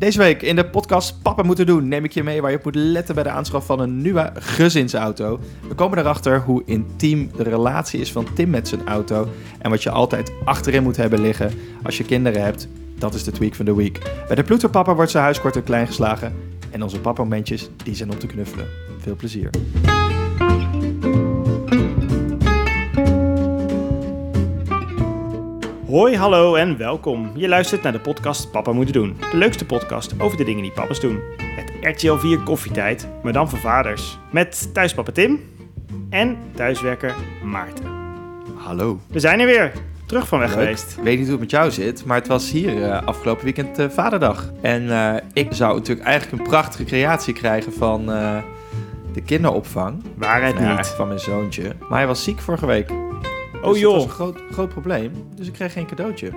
Deze week in de podcast Papa moeten doen neem ik je mee waar je op moet letten bij de aanschaf van een nieuwe gezinsauto. We komen erachter hoe intiem de relatie is van Tim met zijn auto en wat je altijd achterin moet hebben liggen als je kinderen hebt. Dat is de tweak van de week. Bij de Ploeterpapa wordt zijn huis kort en klein geslagen en onze papamomentjes die zijn om te knuffelen. Veel plezier. Hoi, hallo en welkom. Je luistert naar de podcast Papa Moeten Doen. De leukste podcast over de dingen die papa's doen. Het RTL 4 koffietijd, maar dan voor vaders. Met thuispapa Tim en thuiswerker Maarten. Hallo. We zijn er weer. Terug van weg Leuk. geweest. Ik weet niet hoe het met jou zit, maar het was hier eh, afgelopen weekend eh, Vaderdag. En eh, ik zou natuurlijk eigenlijk een prachtige creatie krijgen van de kinderopvang. Waarheid Nou niet. van mijn zoontje. Maar hij was ziek vorige week. Oh Dus dat was joh. een groot, groot probleem. Dus ik kreeg geen cadeautje.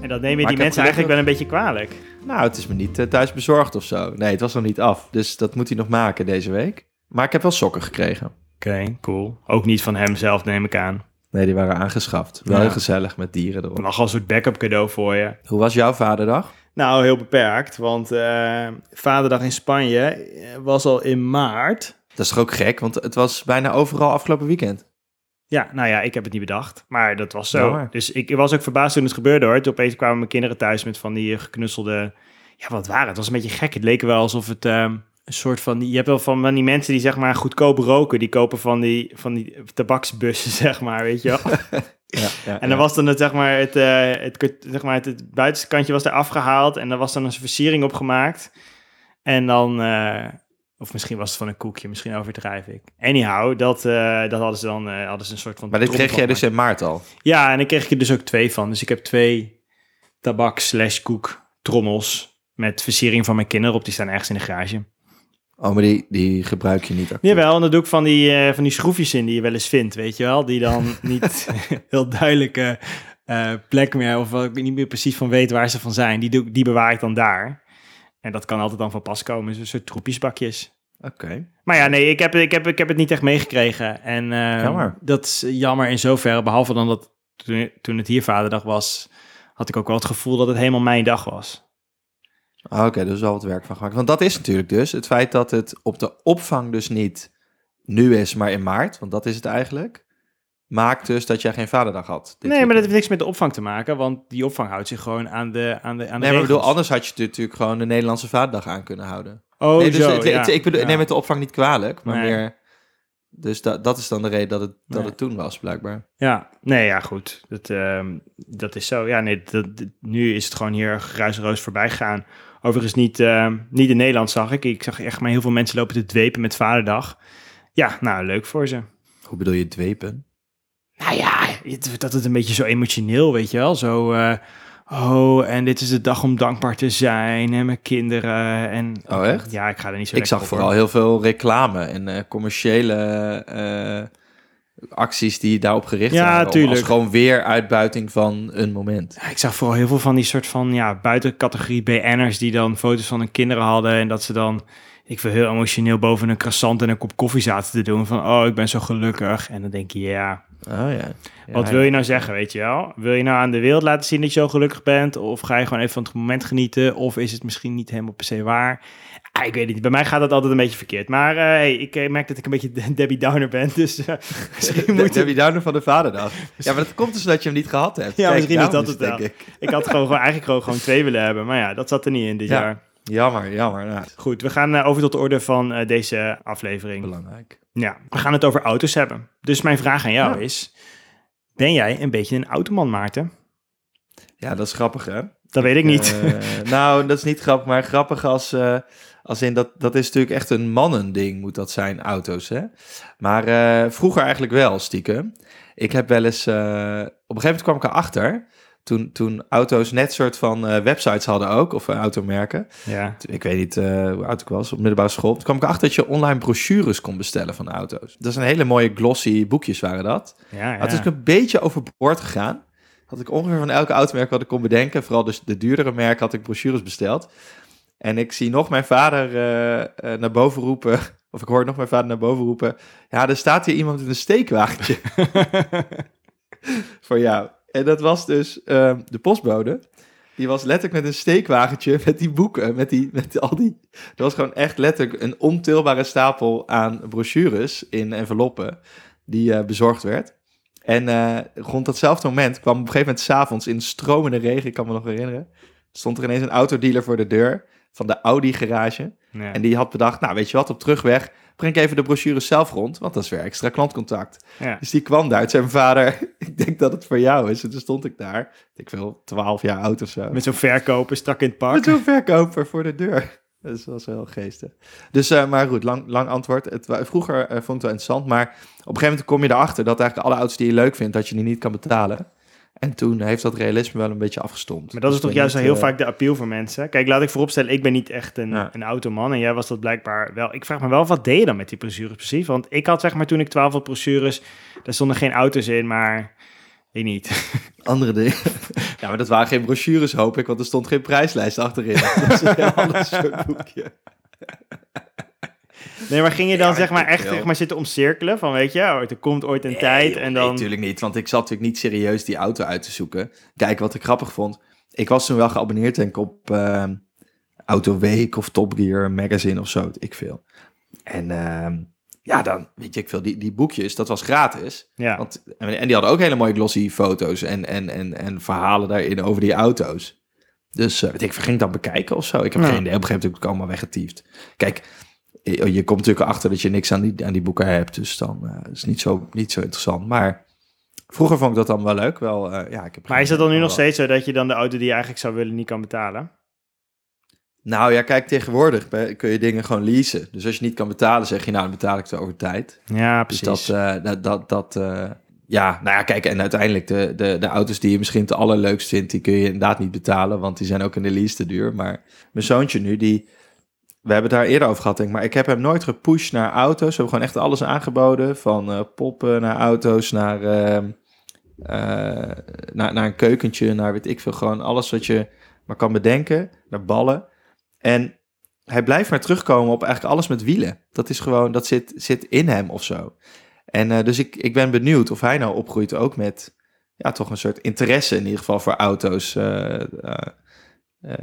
En dat neem je Maar die mensen eigenlijk wel een beetje kwalijk. Nou, het is me niet eh, thuis bezorgd of zo. Nee, het was nog niet af. Dus dat moet hij nog maken deze week. Maar ik heb wel sokken gekregen. Oké, cool. Ook niet van hem zelf, neem ik aan. Nee, die waren aangeschaft. Wel Ja. heel gezellig met dieren erop. Nog al een soort backup cadeau voor je. Hoe was jouw vaderdag? Nou, heel beperkt, want eh, Vaderdag in Spanje eh, was al in maart. Dat is toch ook gek, want het was bijna overal afgelopen weekend. Ja, nou ja, ik heb het niet bedacht, maar dat was zo. Dus ik was ook verbaasd toen het gebeurde hoor. Toen opeens kwamen mijn kinderen thuis met van die eh, geknutselde... Ja, wat waren het? Het was een beetje gek. Het leek wel alsof het ehm, een soort van... Je hebt wel van, van die mensen die zeg maar goedkoop roken. Die kopen van die, van die tabaksbussen, zeg maar, weet je wel. Ja, ja, En dan was dan het, zeg maar, het, eh, het, zeg maar, het, het buitenste kantje was er afgehaald en er was dan een versiering op gemaakt. En dan, eh, of misschien was het van een koekje, misschien overdrijf ik. Anyhow, dat, eh, dat hadden ze dan eh, hadden ze een soort van... Maar dit kreeg jij dus in maart al. Ja, en daar kreeg ik er dus ook twee van. Dus ik heb twee tabak slash koek trommels met versiering van mijn kinderen op. Die staan ergens in de garage. Oh, maar die, die gebruik je niet actief. Jawel, en dan doe ik van die, eh, van die schroefjes in die je wel eens vindt, weet je wel. Die dan niet heel duidelijke plek meer, of waar ik niet meer precies van weet waar ze van zijn. Die, doe, ik- die bewaar ik dan daar. En dat kan altijd dan van pas komen. Dus een soort troepjesbakjes. Oké. Maar ja, nee, ik heb, ik heb, ik heb het niet echt meegekregen. En eh, Jammer. dat is jammer in zoverre. Behalve dan dat toen, toen het hier vaderdag was, had ik ook wel het gevoel dat het helemaal mijn dag was. Ah, Oké, dus wel wat werk van gemaakt. Want dat is natuurlijk dus het feit dat het op de opvang dus niet nu is, maar in maart. Want dat is het eigenlijk. Maakt dus dat jij geen vaderdag had. nee, maar dat heeft niks met de opvang te maken, want die opvang houdt zich gewoon aan de aan de aan de Nee, maar ik bedoel, anders had je natuurlijk gewoon de Nederlandse vaderdag aan kunnen houden. Oh, nee, dus zo, het- ja. het- ik bedoel, Ja. neem het de opvang niet kwalijk, maar Nee. meer... Dus da- dat is dan de reden dat het, dat Nee. het toen was, blijkbaar. Ja, nee, ja, goed. Dat, ehm, dat is zo. Ja, nee, dat, dat- nu is het gewoon hier geruisroos voorbij gegaan. Overigens niet, ehm, niet in Nederland zag ik. Ik zag echt maar heel veel mensen lopen te dwepen met Vaderdag. Ja, nou, leuk voor ze. Hoe bedoel je dwepen? Nou ja, het, dat het een beetje zo emotioneel, weet je wel. Zo, eh, oh, en dit is de dag om dankbaar te zijn en mijn kinderen. En, Oh, echt? Ja, ik ga er niet zo Ik zag op, vooral hoor. heel veel reclame en eh, commerciële eh, acties die daarop gericht Ja, waren. om- tuurlijk. Als gewoon weer uitbuiting van een moment. Ja, ik zag vooral heel veel van die soort van ja, buitencategorie BN'ers die dan foto's van hun kinderen hadden en dat ze dan, ik wil heel emotioneel boven een croissant en een kop koffie zaten te doen van oh, ik ben zo gelukkig. En dan denk je, ja, Oh ja. Ja, wat wil je nou zeggen, weet je wel? Wil je nou aan de wereld laten zien dat je zo gelukkig bent? Of ga je gewoon even van het moment genieten? Of is het misschien niet helemaal per se waar? Ah, ik weet het niet. Bij mij gaat dat altijd een beetje verkeerd. Maar eh, hey, ik eh, merk dat ik een beetje de- Debbie Downer ben. Dus eh, misschien moet Debbie Downer van de vaderdag. Ja, maar dat komt dus dat je hem niet gehad hebt. Ja, Kijk, misschien is dat het denk wel. ik. Ik had gewoon, gewoon eigenlijk gewoon, gewoon twee willen hebben. Maar ja, dat zat er niet in dit Ja. jaar. Jammer, jammer. Nou, Goed, we gaan eh, over tot de orde van eh, deze aflevering. belangrijk. Ja, we gaan het over auto's hebben. Dus mijn vraag aan jou Ja. is... Ben jij een beetje een automan, Maarten? Ja, dat is grappig, hè? Dat weet ik niet. Eh, nou, dat is niet grappig, maar grappig als, als in dat, dat is natuurlijk echt een mannending, moet dat zijn, auto's, hè? Maar vroeger eigenlijk wel, stiekem. Ik heb wel eens, op een gegeven moment kwam ik erachter, toen, toen auto's net soort van eh, websites hadden ook, of eh, automerken. ja. Ik weet niet eh, hoe oud ik was, op middelbare school. Toen kwam ik erachter dat je online brochures kon bestellen van auto's. Dat zijn hele mooie glossy boekjes waren dat. Ja, ja. Ik een beetje overboord gegaan. Had ik ongeveer van elke automerk wat ik kon bedenken, vooral dus de duurdere merken, had ik brochures besteld. En ik zie nog mijn vader naar boven roepen, of ik hoor nog mijn vader naar boven roepen, ja, er staat hier iemand in een steekwagentje voor jou. En dat was dus ehm, de postbode. die was letterlijk met een steekwagentje met die boeken, met, die, met al die... Er was gewoon echt letterlijk een ontilbare stapel aan brochures in enveloppen die eh, bezorgd werd. En eh, rond datzelfde moment kwam op een gegeven moment s'avonds in stromende regen, ik kan me nog herinneren, stond er ineens een autodealer voor de deur van de Audi garage. Ja. En die had bedacht, nou weet je wat, op terugweg breng even de brochures zelf rond, want dat is weer extra klantcontact. Ja. Dus die kwam daar, zei mijn vader, ik denk dat het voor jou is. En toen stond ik daar, ik veel, 12 jaar oud of zo. Met zo'n verkoper strak in het pak. Met zo'n verkoper voor de deur. Dat was wel geestig. Dus, eh, maar goed, lang, lang antwoord. Het, vroeger eh, vond ik het wel interessant, maar op een gegeven moment kom je erachter dat eigenlijk alle auto's die je leuk vindt, dat je die niet kan betalen. En toen heeft dat realisme wel een beetje afgestompt. Maar dat is Dus toch juist niet, heel eh, vaak de appeal voor mensen. Kijk, laat ik vooropstellen, ik ben niet echt een, Ja. een automan. En jij was dat blijkbaar wel. Ik vraag me wel, wat deed je dan met die brochures precies? Want ik had zeg maar toen ik 12 had brochures, daar stonden geen auto's in, maar ik niet. Andere dingen. Ja, maar dat waren geen brochures, hoop ik, want er stond geen prijslijst achterin. Dat was een heel ander soort boekje. Nee, maar ging je dan Ja, zeg maar echt zeg maar, zitten omcirkelen? Van weet je, oh, er komt ooit een tijd en dan... Nee, natuurlijk niet, want ik zat natuurlijk niet serieus die auto uit te zoeken. Kijk, wat ik grappig vond. Ik was toen wel geabonneerd, denk ik, op ehm Auto Week of Top Gear Magazine of zo, ik veel. En ehm, ja, dan weet je, ik veel, die, die boekjes, dat was gratis. ja. Want, en die hadden ook hele mooie glossy foto's en, en, en, en verhalen daarin over die auto's. Dus eh, weet ik, ging ik dat bekijken of zo? Ik heb Ja. geen idee, op een gegeven moment heb ik het allemaal weggetiefd. Kijk, je, je komt natuurlijk achter dat je niks aan die, aan die boeken hebt, dus dan eh, is het niet zo, niet zo interessant. Maar vroeger vond ik dat dan wel leuk. Wel, eh, ja, ik heb Maar is het dan nu nog wel- steeds zo dat je dan de auto die je eigenlijk zou willen niet kan betalen? Nou ja, kijk, tegenwoordig kun je dingen gewoon leasen. Dus als je niet kan betalen, zeg je, nou, dan betaal ik het over tijd. Ja, Dus precies. dat, eh, dat, dat, dat ja, nou ja, kijk, en uiteindelijk de, de, de auto's die je misschien het allerleukst vindt, die kun je inderdaad niet betalen, want die zijn ook in de lease te duur. Maar mijn zoontje nu, die, we hebben daar eerder over gehad, denk ik, maar ik heb hem nooit gepusht naar auto's. We hebben gewoon echt alles aangeboden, van eh, poppen naar auto's, naar, ehm, eh, naar, naar een keukentje, naar weet ik veel, gewoon alles wat je maar kan bedenken, naar ballen. En hij blijft maar terugkomen op eigenlijk alles met wielen. Dat is gewoon, dat zit, zit in hem of zo. En eh, dus ik, ik ben benieuwd of hij nou opgroeit ook met ja, toch een soort interesse in ieder geval voor auto's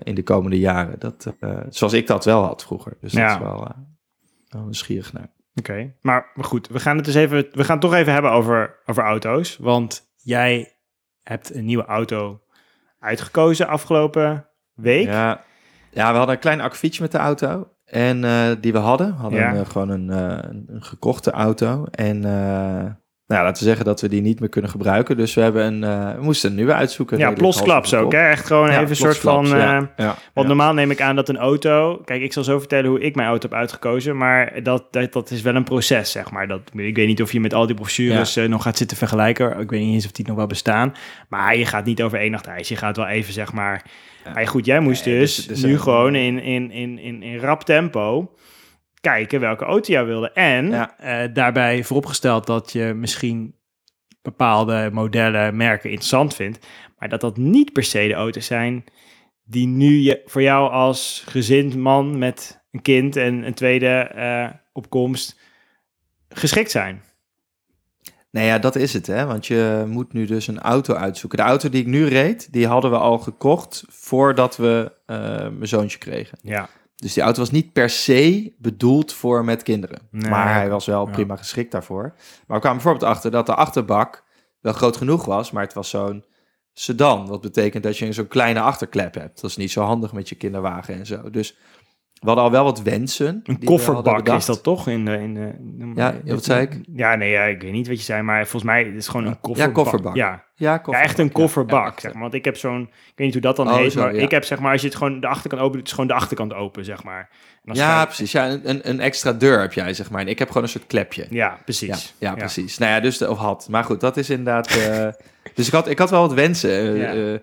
in de komende jaren. Dat, eh, zoals ik dat wel had vroeger. Dus Ja. dat is wel, eh wel nieuwsgierig naar. Oké, maar maar goed, we gaan het dus even, we gaan het toch even hebben over, over auto's. Want jij hebt een nieuwe auto uitgekozen afgelopen week. Ja, ja, we hadden een klein akkefietje met de auto. En eh, die we hadden, We hadden Ja. eh, gewoon een, eh, een, gekochte auto. En eh, nou, laten we zeggen dat we die niet meer kunnen gebruiken. Dus we, hebben een, eh, we moesten een nieuwe uitzoeken. Ja, plotsklaps hals ook, hè? Echt gewoon even een soort van... ja. eh, ja, Want normaal neem ik aan dat een auto... Kijk, ik zal zo vertellen hoe ik mijn auto heb uitgekozen. Maar dat, dat, dat is wel een proces, zeg maar. Dat, ik weet niet of je met al die brochures eh, nog gaat zitten vergelijken. Ik weet niet eens of die nog wel bestaan. Maar je gaat niet over één nacht reis. Je gaat wel even, zeg maar... Maar goed, jij moest dus dus- dus, nu gewoon in, in, in, in, in rap tempo kijken welke auto jij wilde. En Ja. eh, daarbij vooropgesteld dat je misschien bepaalde modellen, merken interessant vindt. Maar dat dat niet per se de auto's zijn die nu je, voor jou als gezind man met een kind en een tweede eh, opkomst geschikt zijn. Nee, ja, dat is het, hè. Want je moet nu dus een auto uitzoeken. De auto die ik nu reed, die hadden we al gekocht voordat we eh, mijn zoontje kregen. Ja, Dus die auto was niet per se bedoeld voor met kinderen. Nee. Maar hij was wel Ja. prima geschikt daarvoor. Maar we kwamen bijvoorbeeld achter dat de achterbak wel groot genoeg was, maar het was zo'n sedan. Dat betekent dat je zo'n kleine achterklep hebt. Dat is niet zo handig met je kinderwagen en zo. Dus we hadden al wel wat wensen. een kofferbak is dat toch? In de, in de, in de- Ja, wat zei ik? Ja, nee, ja, ik weet niet wat je zei, maar volgens mij is het gewoon een kofferbak. kofferbak. Ja, Ja, Ja, kofferbak. echt een ja. kofferbak, Ja, zeg maar. Want ik heb zo'n, ik weet niet hoe dat dan Oh, heet, zo, maar ja. ik heb zeg maar, als je het gewoon de achterkant open doet, is gewoon de achterkant open, zeg maar. Ja, precies. Ja, een, een- extra deur heb jij, zeg maar. En ik heb gewoon een soort klepje. Ja, Ja, precies. ja, precies. Nou ja, dus de, of had. Maar goed, dat is inderdaad. eh, dus ik had, ik had wel wat wensen eh, Ja.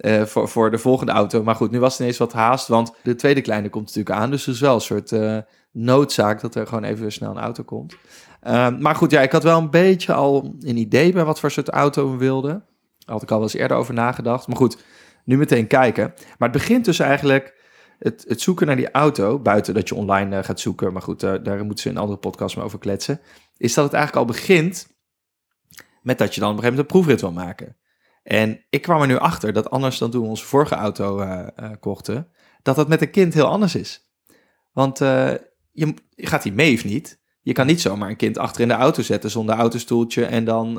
Eh, voor, voor de volgende auto. Maar goed, nu was het ineens wat haast. Want de tweede kleine komt natuurlijk aan. Dus er is wel een soort eh, noodzaak dat er gewoon even snel een auto komt. Ehm, maar goed, ja, ik had wel een beetje al een idee bij wat voor soort auto we wilden. Had ik al eens eerder over nagedacht. Maar goed, nu meteen kijken. Maar het begint dus eigenlijk het, het zoeken naar die auto, buiten dat je online eh, gaat zoeken, maar goed, daar moeten ze in een andere podcast mee over kletsen, is dat het eigenlijk al begint met dat je dan op een gegeven moment een proefrit wil maken. En ik kwam er nu achter dat anders dan toen we onze vorige auto uh, uh, kochten, dat dat met een kind heel anders is. Want uh, je, gaat hij mee of niet? Je kan niet zomaar een kind achter in de auto zetten zonder autostoeltje en dan,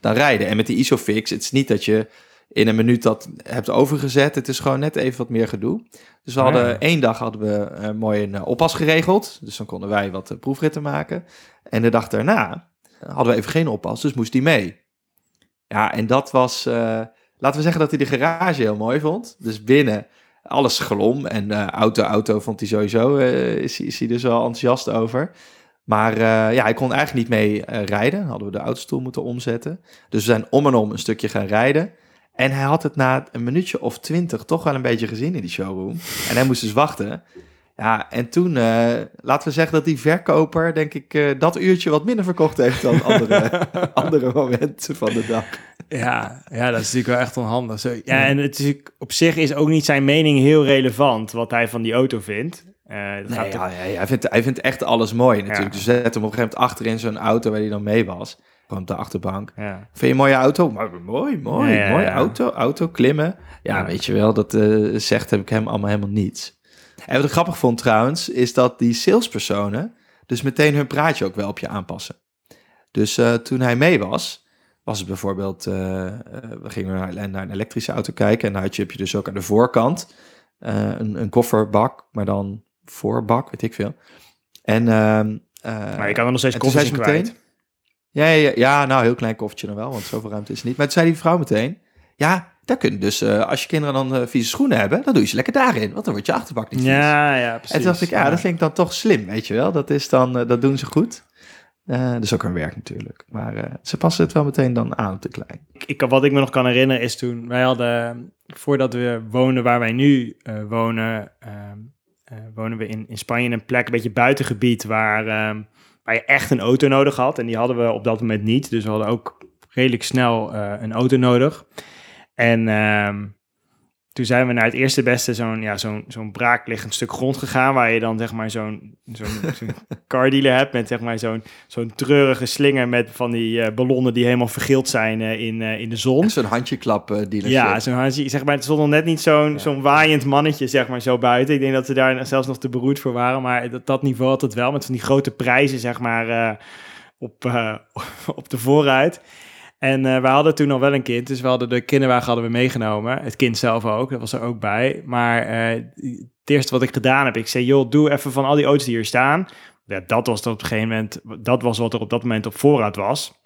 dan rijden. En met die Isofix, het is niet dat je in een minuut dat hebt overgezet. Het is gewoon net even wat meer gedoe. Dus we hadden Ja. één dag hadden we mooi een oppas geregeld. Dus dan konden wij wat proefritten maken. En de dag daarna hadden we even geen oppas, dus moest die mee. Ja, en dat was... eh, laten we zeggen dat hij de garage heel mooi vond. Dus binnen alles glom. En eh, auto, auto vond hij sowieso... eh, is, is hij dus wel enthousiast over. Maar ja, hij kon eigenlijk niet mee rijden. Hadden we de autostoel moeten omzetten. Dus we zijn om en om een stukje gaan rijden. En hij had het na een minuutje of twintig toch wel een beetje gezien in die showroom. En hij moest dus wachten. Ja, en toen, uh, laten we zeggen dat die verkoper, denk ik, uh, dat uurtje wat minder verkocht heeft dan andere, andere momenten van de dag. Ja, ja, dat is natuurlijk wel echt onhandig. Zo, ja, en het is, op zich is ook niet zijn mening heel relevant wat hij van die auto vindt. Uh, dat nee, gaat ja, ja, hij, vindt, hij vindt echt alles mooi natuurlijk. Ja. Dus zetten hem op een gegeven moment achter in zo'n auto waar hij dan mee was. Gewoon op de achterbank. Ja. Vind je een mooie auto? Maar mooi, mooi, ja, mooie auto. Auto, klimmen. Ja, weet je wel, dat zegt heb ik hem allemaal helemaal niets. En wat ik grappig vond trouwens, is dat die salespersonen dus meteen hun praatje ook wel op je aanpassen. Dus uh, toen hij mee was, was het bijvoorbeeld, uh, we gingen naar, naar, een elektrische auto kijken en dan had je, heb je dus ook aan de voorkant een, een kofferbak, maar dan voorbak, weet ik veel. En, ehm, maar je kan er nog steeds koffers in kwijt. Meteen, ja, ja, ja, nou, heel klein koffertje dan wel, want zoveel ruimte is er niet. Maar toen zei die vrouw meteen, ja, daar kun je dus, uh, als je kinderen dan uh, vieze schoenen hebben, dan doe je ze lekker daarin, want dan wordt je achterbak niet vies. Ja, ja, precies. En toen dacht ik, ja, ja, dat vind ik dan toch slim, weet je wel. Dat, is dan, uh, dat doen ze goed. dat is ook hun werk natuurlijk. Maar ze passen het wel meteen dan aan op de klein. Ik, ik, wat ik me nog kan herinneren is toen, wij hadden, voordat we woonden waar wij nu wonen, ehm, wonen we in, in Spanje in een plek, een beetje buitengebied, waar, ehm, waar je echt een auto nodig had. En die hadden we op dat moment niet, dus we hadden ook redelijk snel een auto nodig. En um, toen zijn we naar het eerste beste, zo'n ja, zo'n zo'n braakliggend stuk grond gegaan, waar je dan zeg maar zo'n zo'n zo car dealer hebt met zeg maar zo'n zo'n treurige slinger met van die uh, ballonnen die helemaal vergild zijn uh, in, uh, in de zon. Zo'n handjeklap dealer. Ja, zo'n handje, zeg maar, het stond nog net niet zo'n ja. zo'n waaiend mannetje zeg maar zo buiten. Ik denk dat ze daar zelfs nog te beroerd voor waren, maar dat, dat niveau had het wel met van die grote prijzen zeg maar op, op de vooruit. En uh, we hadden toen al wel een kind, dus we hadden de kinderwagen hadden we meegenomen. Het kind zelf ook, dat was er ook bij. Maar uh, het eerste wat ik gedaan heb, ik zei, joh, doe even van al die auto's die hier staan. Ja, dat was op een gegeven moment, dat was wat er op dat moment op voorraad was.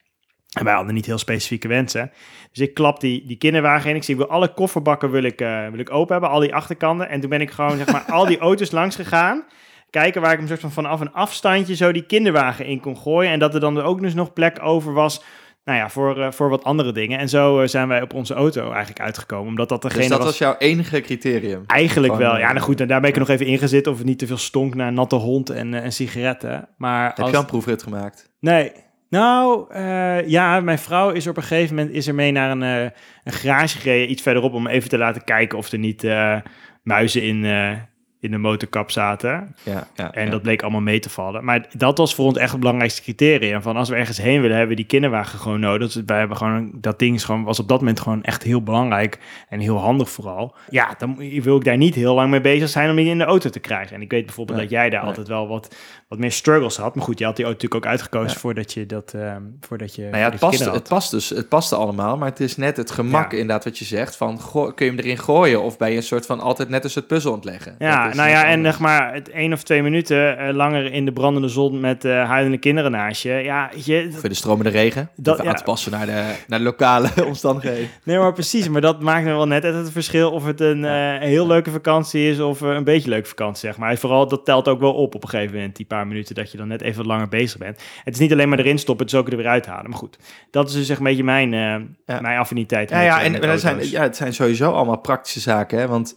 En wij hadden niet heel specifieke wensen. Dus ik klap die, die kinderwagen in. Ik zie, ik wil alle kofferbakken wil ik, uh, wil ik open hebben, al die achterkanten. En toen ben ik gewoon, zeg maar, al die auto's langs gegaan kijken waar ik hem soort van vanaf een afstandje zo die kinderwagen in kon gooien. En dat er dan ook dus nog plek over was nou ja, voor, uh, voor wat andere dingen. En zo uh, zijn wij op onze auto eigenlijk uitgekomen. Omdat dat degene dus dat was... was jouw enige criterium? Eigenlijk Van, wel. Ja, nou goed, en daar ben ik er nog even ingezet of het niet te veel stonk naar natte hond en, uh, en sigaretten. Maar Heb als... je een proefrit gemaakt? Nee. Nou, ja, mijn vrouw is op een gegeven moment is er mee naar een, een garage gereden, iets verderop, om even te laten kijken of er niet muizen in, in de motorkap zaten. Ja, ja, en ja. dat bleek allemaal mee te vallen. Maar dat was voor ons echt het belangrijkste criterium. Van als we ergens heen willen, hebben we die kinderwagen gewoon nodig. Dus wij hebben gewoon, dat ding is gewoon, was op dat moment gewoon echt heel belangrijk. En heel handig vooral. Ja, dan wil ik daar niet heel lang mee bezig zijn om die in de auto te krijgen. En ik weet bijvoorbeeld dat jij daar altijd wel wat, wat meer struggles had. Maar goed, je had die auto natuurlijk ook uitgekozen voordat je dat, ehm, voordat je, Nou ja, het je past, het past dus, het paste allemaal, maar het is net het gemak inderdaad wat je zegt, van kun je hem erin gooien of ben je een soort van altijd net als het puzzel aan het leggen? Ja, Nou ja, en zeg maar het één of twee minuten eh, langer in de brandende zon met eh huilende kinderen naast je. Ja, je, Voor de stromende regen, Dat- ja. aan te passen naar de, naar de lokale omstandigheden. Nee, maar precies. Maar dat maakt er wel net het verschil of het een eh, heel leuke vakantie is of een beetje leuke vakantie, zeg maar. En vooral, dat telt ook wel op op een gegeven moment, die paar minuten dat je dan net even wat langer bezig bent. Het is niet alleen maar erin stoppen, het is ook er weer uithalen. Maar goed, dat is dus echt een beetje mijn, mijn affiniteit. Ja, met, ja, en dat zijn, ja, het zijn sowieso allemaal praktische zaken, hè, want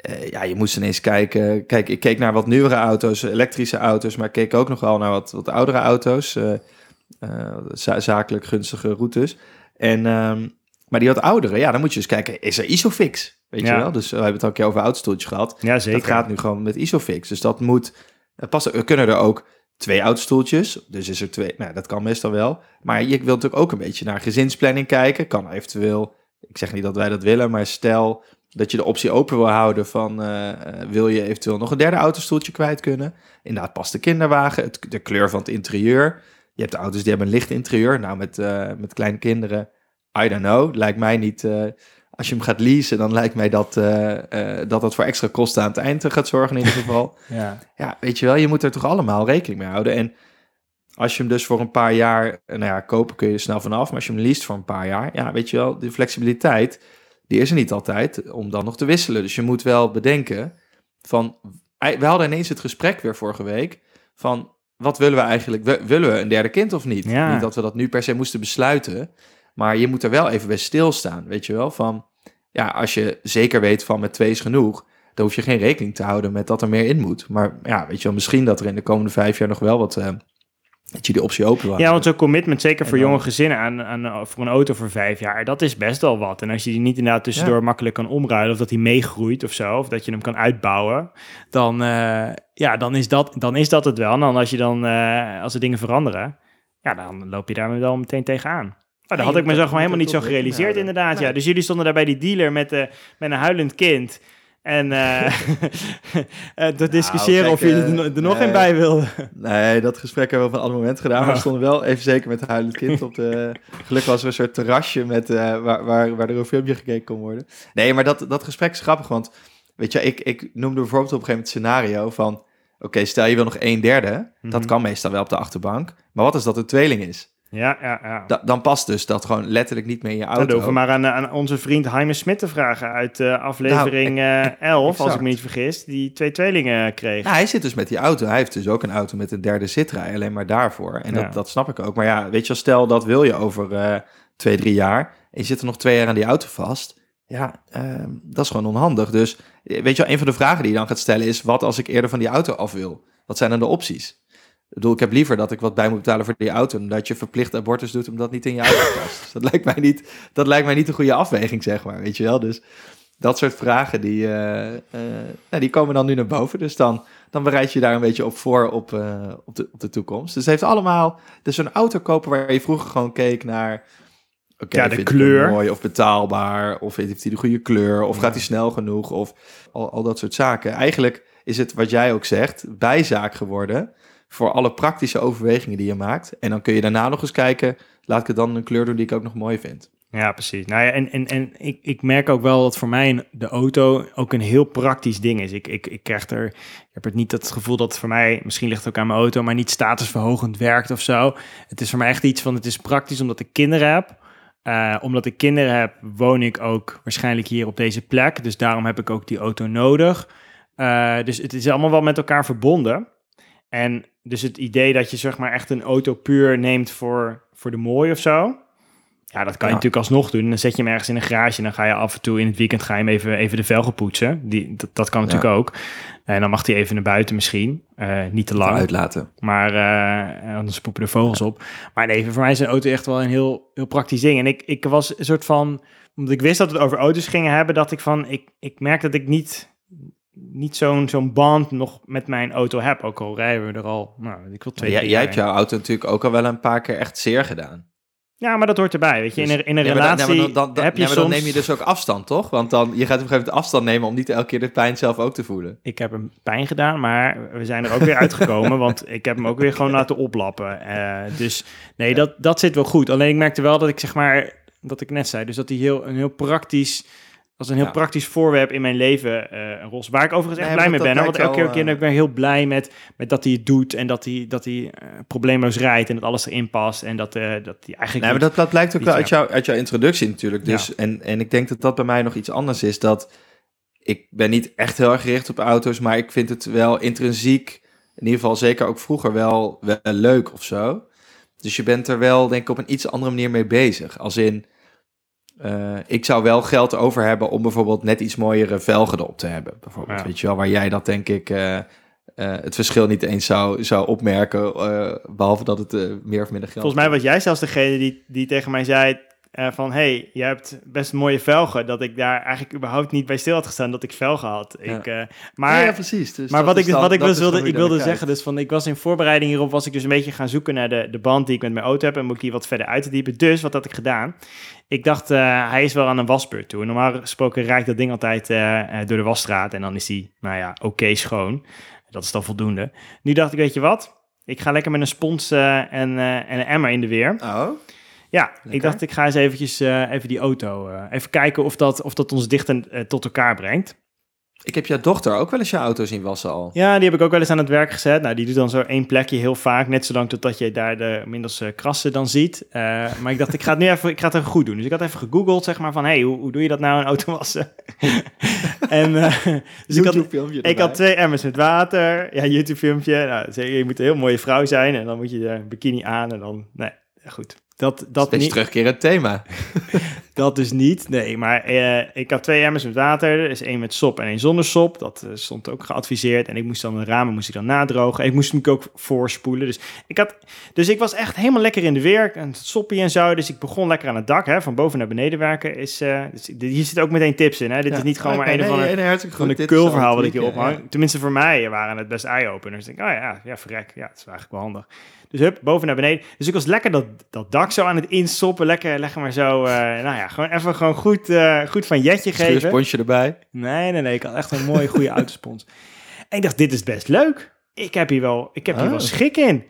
eh, ja, je moest ineens kijken. Kijk, ik keek naar wat nieuwere auto's, elektrische auto's, maar ik keek ook nog wel naar wat, wat oudere auto's, za- zakelijk gunstige routes. En, ehm, maar die wat oudere, ja, dan moet je dus kijken, is er Isofix? Weet Ja. je wel? Dus we hebben het ook een keer over autostoeltjes gehad. Ja, zeker. Dat gaat nu gewoon met Isofix. Dus dat moet passen. Er kunnen er ook twee autostoeltjes. Dus is er twee. Nou, dat kan meestal wel. Maar je wilt natuurlijk ook een beetje naar gezinsplanning kijken. Kan eventueel ik zeg niet dat wij dat willen, maar stel dat je de optie open wil houden van uh, wil je eventueel nog een derde autostoeltje kwijt kunnen. Inderdaad, past de kinderwagen, het, de kleur van het interieur. Je hebt de auto's die hebben een licht interieur. Nou, met, uh, met kleine kinderen, I don't know. Lijkt mij niet, als je hem gaat leasen, dan lijkt mij dat dat, dat voor extra kosten aan het eind gaat zorgen in ieder geval. ja. ja, weet je wel, je moet er toch allemaal rekening mee houden. En als je hem dus voor een paar jaar, nou ja, kopen kun je er snel vanaf. Maar als je hem leest voor een paar jaar, ja, weet je wel, de flexibiliteit, die is er niet altijd om dan nog te wisselen. Dus je moet wel bedenken van, we hadden ineens het gesprek weer vorige week van, wat willen we eigenlijk? Willen we een derde kind of niet? Ja. Niet dat we dat nu per se moesten besluiten, maar je moet er wel even bij stilstaan, weet je wel? Van, ja, als je zeker weet van met twee is genoeg, dan hoef je geen rekening te houden met dat er meer in moet. Maar ja, weet je wel, misschien dat er in de komende vijf jaar nog wel wat... Uh, dat je die optie open was. Ja, want zo'n commitment, zeker voor jonge gezinnen aan, aan, voor een auto voor vijf jaar, dat is best wel wat. En als je die niet inderdaad tussendoor makkelijk kan omruilen, of dat hij meegroeit of zo, of dat je hem kan uitbouwen, dan, uh, ja, dan, is, dat, dan is dat het wel. En dan als je dan, uh, als er dingen veranderen, ja, dan loop je daar wel meteen tegenaan. Oh, dat had ik me zo gewoon helemaal niet zo gerealiseerd, inderdaad. Ja. Dus jullie stonden daar bij die dealer met, uh, met een huilend kind. En uh, te discussiëren nou, of je er, er nog nee, in bij wilde. Nee, dat gesprek hebben we op een ander moment gedaan. Maar we stonden wel even zeker met huilend kind op de... Gelukkig was er een soort terrasje met, waar, waar, waar er een filmpje gekeken kon worden. Nee, maar dat, dat gesprek is grappig, want weet je, ik, ik noemde bijvoorbeeld op een gegeven moment het scenario van... Oké, okay, stel je wil nog een derde, mm -hmm. dat kan meestal wel op de achterbank. Maar wat als dat een tweeling is? Ja, ja, ja. Da dan past dus dat gewoon letterlijk niet meer in je auto. Dat hoeven maar aan, aan, onze vriend Jaime Smit te vragen uit uh, aflevering nou, uh, 11, exact. als ik me niet vergis, die twee tweelingen kreeg. Nou, hij zit dus met die auto. Hij heeft dus ook een auto met een derde zitrij, alleen maar daarvoor. En dat, Ja. dat snap ik ook. Maar ja, weet je, stel dat wil je over eh, twee, drie jaar en je zit er nog twee jaar aan die auto vast. Ja, ehm, dat is gewoon onhandig. Dus eh, weet je wel, een van de vragen die je dan gaat stellen is, wat als ik eerder van die auto af wil? Wat zijn dan de opties? Ik bedoel, ik heb liever dat ik wat bij moet betalen voor die auto... dan dat je verplicht abortus doet omdat niet in je auto past. Dus dat, lijkt mij niet, dat lijkt mij niet een goede afweging, zeg maar, weet je wel. Dus dat soort vragen, die, eh, eh, nou, die komen dan nu naar boven. Dus dan, dan bereid je daar een beetje op voor op, eh, op, de, op de toekomst. Dus het heeft allemaal... Dus een auto kopen waar je vroeger gewoon keek naar... Oké, Ja, de kleur. mooi of betaalbaar, of heeft hij de goede kleur, of Ja. gaat hij snel genoeg, of al, al dat soort zaken. Eigenlijk is het, wat jij ook zegt, bijzaak geworden voor alle praktische overwegingen die je maakt. En dan kun je daarna nog eens kijken, laat ik het dan een kleur doen die ik ook nog mooi vind. Ja, precies. Nou ja, en, en, en ik, ik merk ook wel dat voor mij de auto ook een heel praktisch ding is. Ik, ik, ik krijg er, ik heb het niet het gevoel dat voor mij, misschien ligt het ook aan mijn auto, maar niet statusverhogend werkt of zo. Het is voor mij echt iets van, het is praktisch omdat ik kinderen heb. Eh, omdat ik kinderen heb, woon ik ook waarschijnlijk hier op deze plek. Dus daarom heb ik ook die auto nodig. Eh, dus het is allemaal wel met elkaar verbonden. En dus het idee dat je zeg maar echt een auto puur neemt voor, voor de mooi of zo. Ja, dat kan je natuurlijk alsnog doen. Dan zet je hem ergens in een garage en dan ga je af en toe in het weekend ga je hem even, even de velgen poetsen. Die, dat, dat kan natuurlijk ook. En dan mag hij even naar buiten misschien. Eh, niet te lang. Uitlaten. Maar eh, anders poepen de vogels op. Maar nee, voor mij is een auto echt wel een heel, heel praktisch ding. En ik, ik was een soort van... Omdat ik wist dat we het over auto's gingen hebben... dat ik van... Ik, ik merk dat ik niet, niet zo'n zo'n band nog met mijn auto heb. Ook al rijden we er al... Nou, ik wil twee, Jij, jij hebt jouw auto natuurlijk ook al wel een paar keer echt zeer gedaan. Ja, maar dat hoort erbij. Weet je, in een, in een Ja, maar dan- relatie dan, dan, heb je ja, soms... dan neem je dus ook afstand, toch? Want dan, je gaat op een gegeven moment afstand nemen om niet elke keer de pijn zelf ook te voelen. Ik heb hem pijn gedaan, maar we zijn er ook weer uitgekomen, want ik heb hem ook weer gewoon laten oplappen. Eh, dus nee, dat, dat zit wel goed. Alleen ik merkte wel dat ik zeg maar, dat ik net zei, dus dat hij heel, een heel praktisch, als een heel Ja. praktisch voorwerp in mijn leven eh een rol. Waar ik overigens echt Nee, blij mee ben, hoor, want elke keer wel, ben ik ben heel blij met, met dat hij het doet en dat hij, dat hij eh, probleemloos rijdt en dat alles erin past en dat, eh, dat hij eigenlijk Nee, maar dat, dat blijkt ook wel uit, jou, uit jouw introductie natuurlijk. Dus, Ja. en, en ik denk dat dat bij mij nog iets anders is. Dat ik ben niet echt heel erg gericht op auto's, maar ik vind het wel intrinsiek, in ieder geval zeker ook vroeger wel, wel leuk of zo. Dus je bent er wel, denk ik, op een iets andere manier mee bezig. Als in, eh, ik zou wel geld over hebben om bijvoorbeeld net iets mooiere velgen erop te hebben. Bijvoorbeeld, Ja. weet je wel, waar jij dat denk ik... eh, eh, het verschil niet eens zou, zou opmerken, eh, behalve dat het meer of minder geld Volgens mij was jij zelfs degene die, die tegen mij zei... eh, van... hey, je hebt best mooie velgen. Dat ik daar eigenlijk überhaupt niet bij stil had gestaan dat ik velgen had. Ja. Ik, eh, maar ja, precies. Dus maar dat wat ik, dan- wat ik dus dan wilde, ik wilde zeggen, dus van ik was in voorbereiding hierop, was ik dus een beetje gaan zoeken naar de, de band die ik met mijn auto heb en moet ik die wat verder uit te diepen. Dus wat had ik gedaan? Ik dacht, eh, hij is wel aan een wasbeurt toe. Normaal gesproken raakt dat ding altijd eh, eh, door de wasstraat en dan is die, nou ja, oké schoon. Dat is dan voldoende. Nu dacht ik, weet je wat? Ik ga lekker met een spons en, eh, en een emmer in de weer. Oh, Ja, ik dacht, ik ga eens eventjes eh, even die auto, eh, even kijken of dat, of dat ons dichter eh, tot elkaar brengt. ik heb jouw dochter ook wel eens je auto zien wassen al. Ja, die heb ik ook wel eens aan het werk gezet. Nou, die doet dan zo één plekje heel vaak, net zolang totdat je daar de middels eh, krassen dan ziet. Eh, maar ik dacht, ik ga het nu even, ik ga het even goed doen. Dus ik had even gegoogeld, zeg maar, van, hey, hoe, hoe doe je dat nou, een auto wassen? en eh, dus ik had, ik had twee emmers met water. Ja, YouTube-filmpje. Nou, zeg je, moet een heel mooie vrouw zijn en dan moet je een bikini aan en dan, nee, goed. Dat, dat Steeds niet. terugkerend thema. Dat dus niet. Nee, maar eh, ik had twee emmers met water. Er is één met sop en één zonder sop. Dat eh, stond ook geadviseerd. En ik moest dan de ramen moest ik dan nadrogen. Ik moest hem ook voorspoelen. Dus ik, had, dus ik was echt helemaal lekker in de weer. Een soppie en zo. Dus ik begon lekker aan het dak. Hè, van boven naar beneden werken. Is, eh, dus hier zit ook meteen tips in. Hè. Dit is niet gewoon maar een of van een kulverhaal wat ik hier ophang. Tenminste, voor mij waren het best eye-openers. Ik denk, oh ja, ja, verrek. Ja, dat is eigenlijk wel handig. Dus hup, boven naar beneden. Dus ik was lekker dat, dat dak zo aan het insoppen. Lekker, lekker maar zo, nou ja, gewoon even gewoon goed, eh, goed van jetje geven. Schuursponsje erbij. Nee, nee, nee. Ik had echt een mooie, goede autospons. En ik dacht, dit is best leuk. Ik heb hier wel, ik heb hier Oh. wel schik in.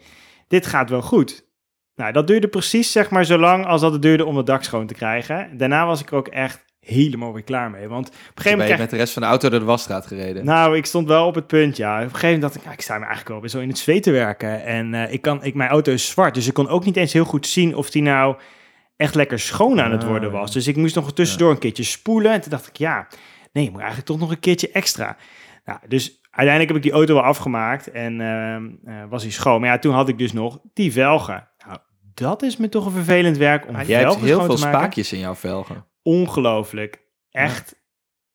Dit gaat wel goed. Nou, dat duurde precies, zeg maar, zo lang als dat het duurde om het dak schoon te krijgen. Daarna was ik er ook echt helemaal weer klaar mee. Want op een gegeven Ben moment je krijg met de rest van de auto door de wasstraat gereden? nou, ik stond wel op het punt, ja. Op een gegeven moment dacht ik, nou, ik sta me eigenlijk wel weer zo in het zweet te werken. En eh, ik kan, ik, mijn auto is zwart, dus ik kon ook niet eens heel goed zien of die nou echt lekker schoon aan het Ah, worden was. Dus ik moest nog tussendoor een keertje spoelen. En toen dacht ik, ja, nee, ik moet eigenlijk toch nog een keertje extra. Nou, dus uiteindelijk heb ik die auto wel afgemaakt en ehm, eh, was hij schoon. Maar ja, toen had ik dus nog die velgen. Nou, dat is me toch een vervelend werk om Maar jij hebt velgen heel schoon veel spaakjes in jouw velgen. Ongelooflijk. Echt.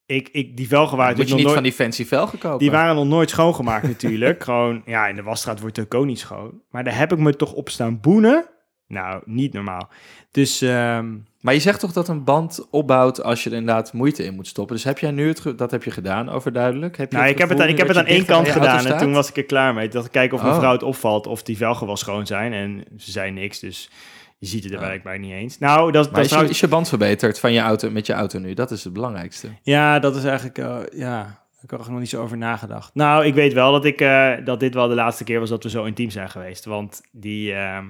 Ik, ik, die velgen waren Moet je natuurlijk niet nog van nooit... die fancy velgen kopen? Die waren nog nooit schoongemaakt natuurlijk. Gewoon, ja, in de wasstraat wordt het ook niet schoon. Maar daar heb ik me toch op staan boenen. Nou, niet normaal. Dus ehm, Maar je zegt toch dat een band opbouwt als je er inderdaad moeite in moet stoppen. Dus heb jij nu het... Dat heb je gedaan, overduidelijk? Heb je nou, ik heb het, aan- ik heb het aan dat één kant gedaan en toen was ik er klaar mee. Ik dacht, kijken of Oh. mevrouw het opvalt of die velgen wel schoon zijn. En ze zei niks, dus je ziet het er Oh. blijkbaar niet eens. Nou, dat, dat is je, is je band verbeterd van je auto met je auto nu? Dat is het belangrijkste. Ja, dat is eigenlijk, eh, ja, ik had er nog niet zo over nagedacht. Nou, ik weet wel dat, ik, eh, dat dit wel de laatste keer was dat we zo intiem zijn geweest. Want die, ehm,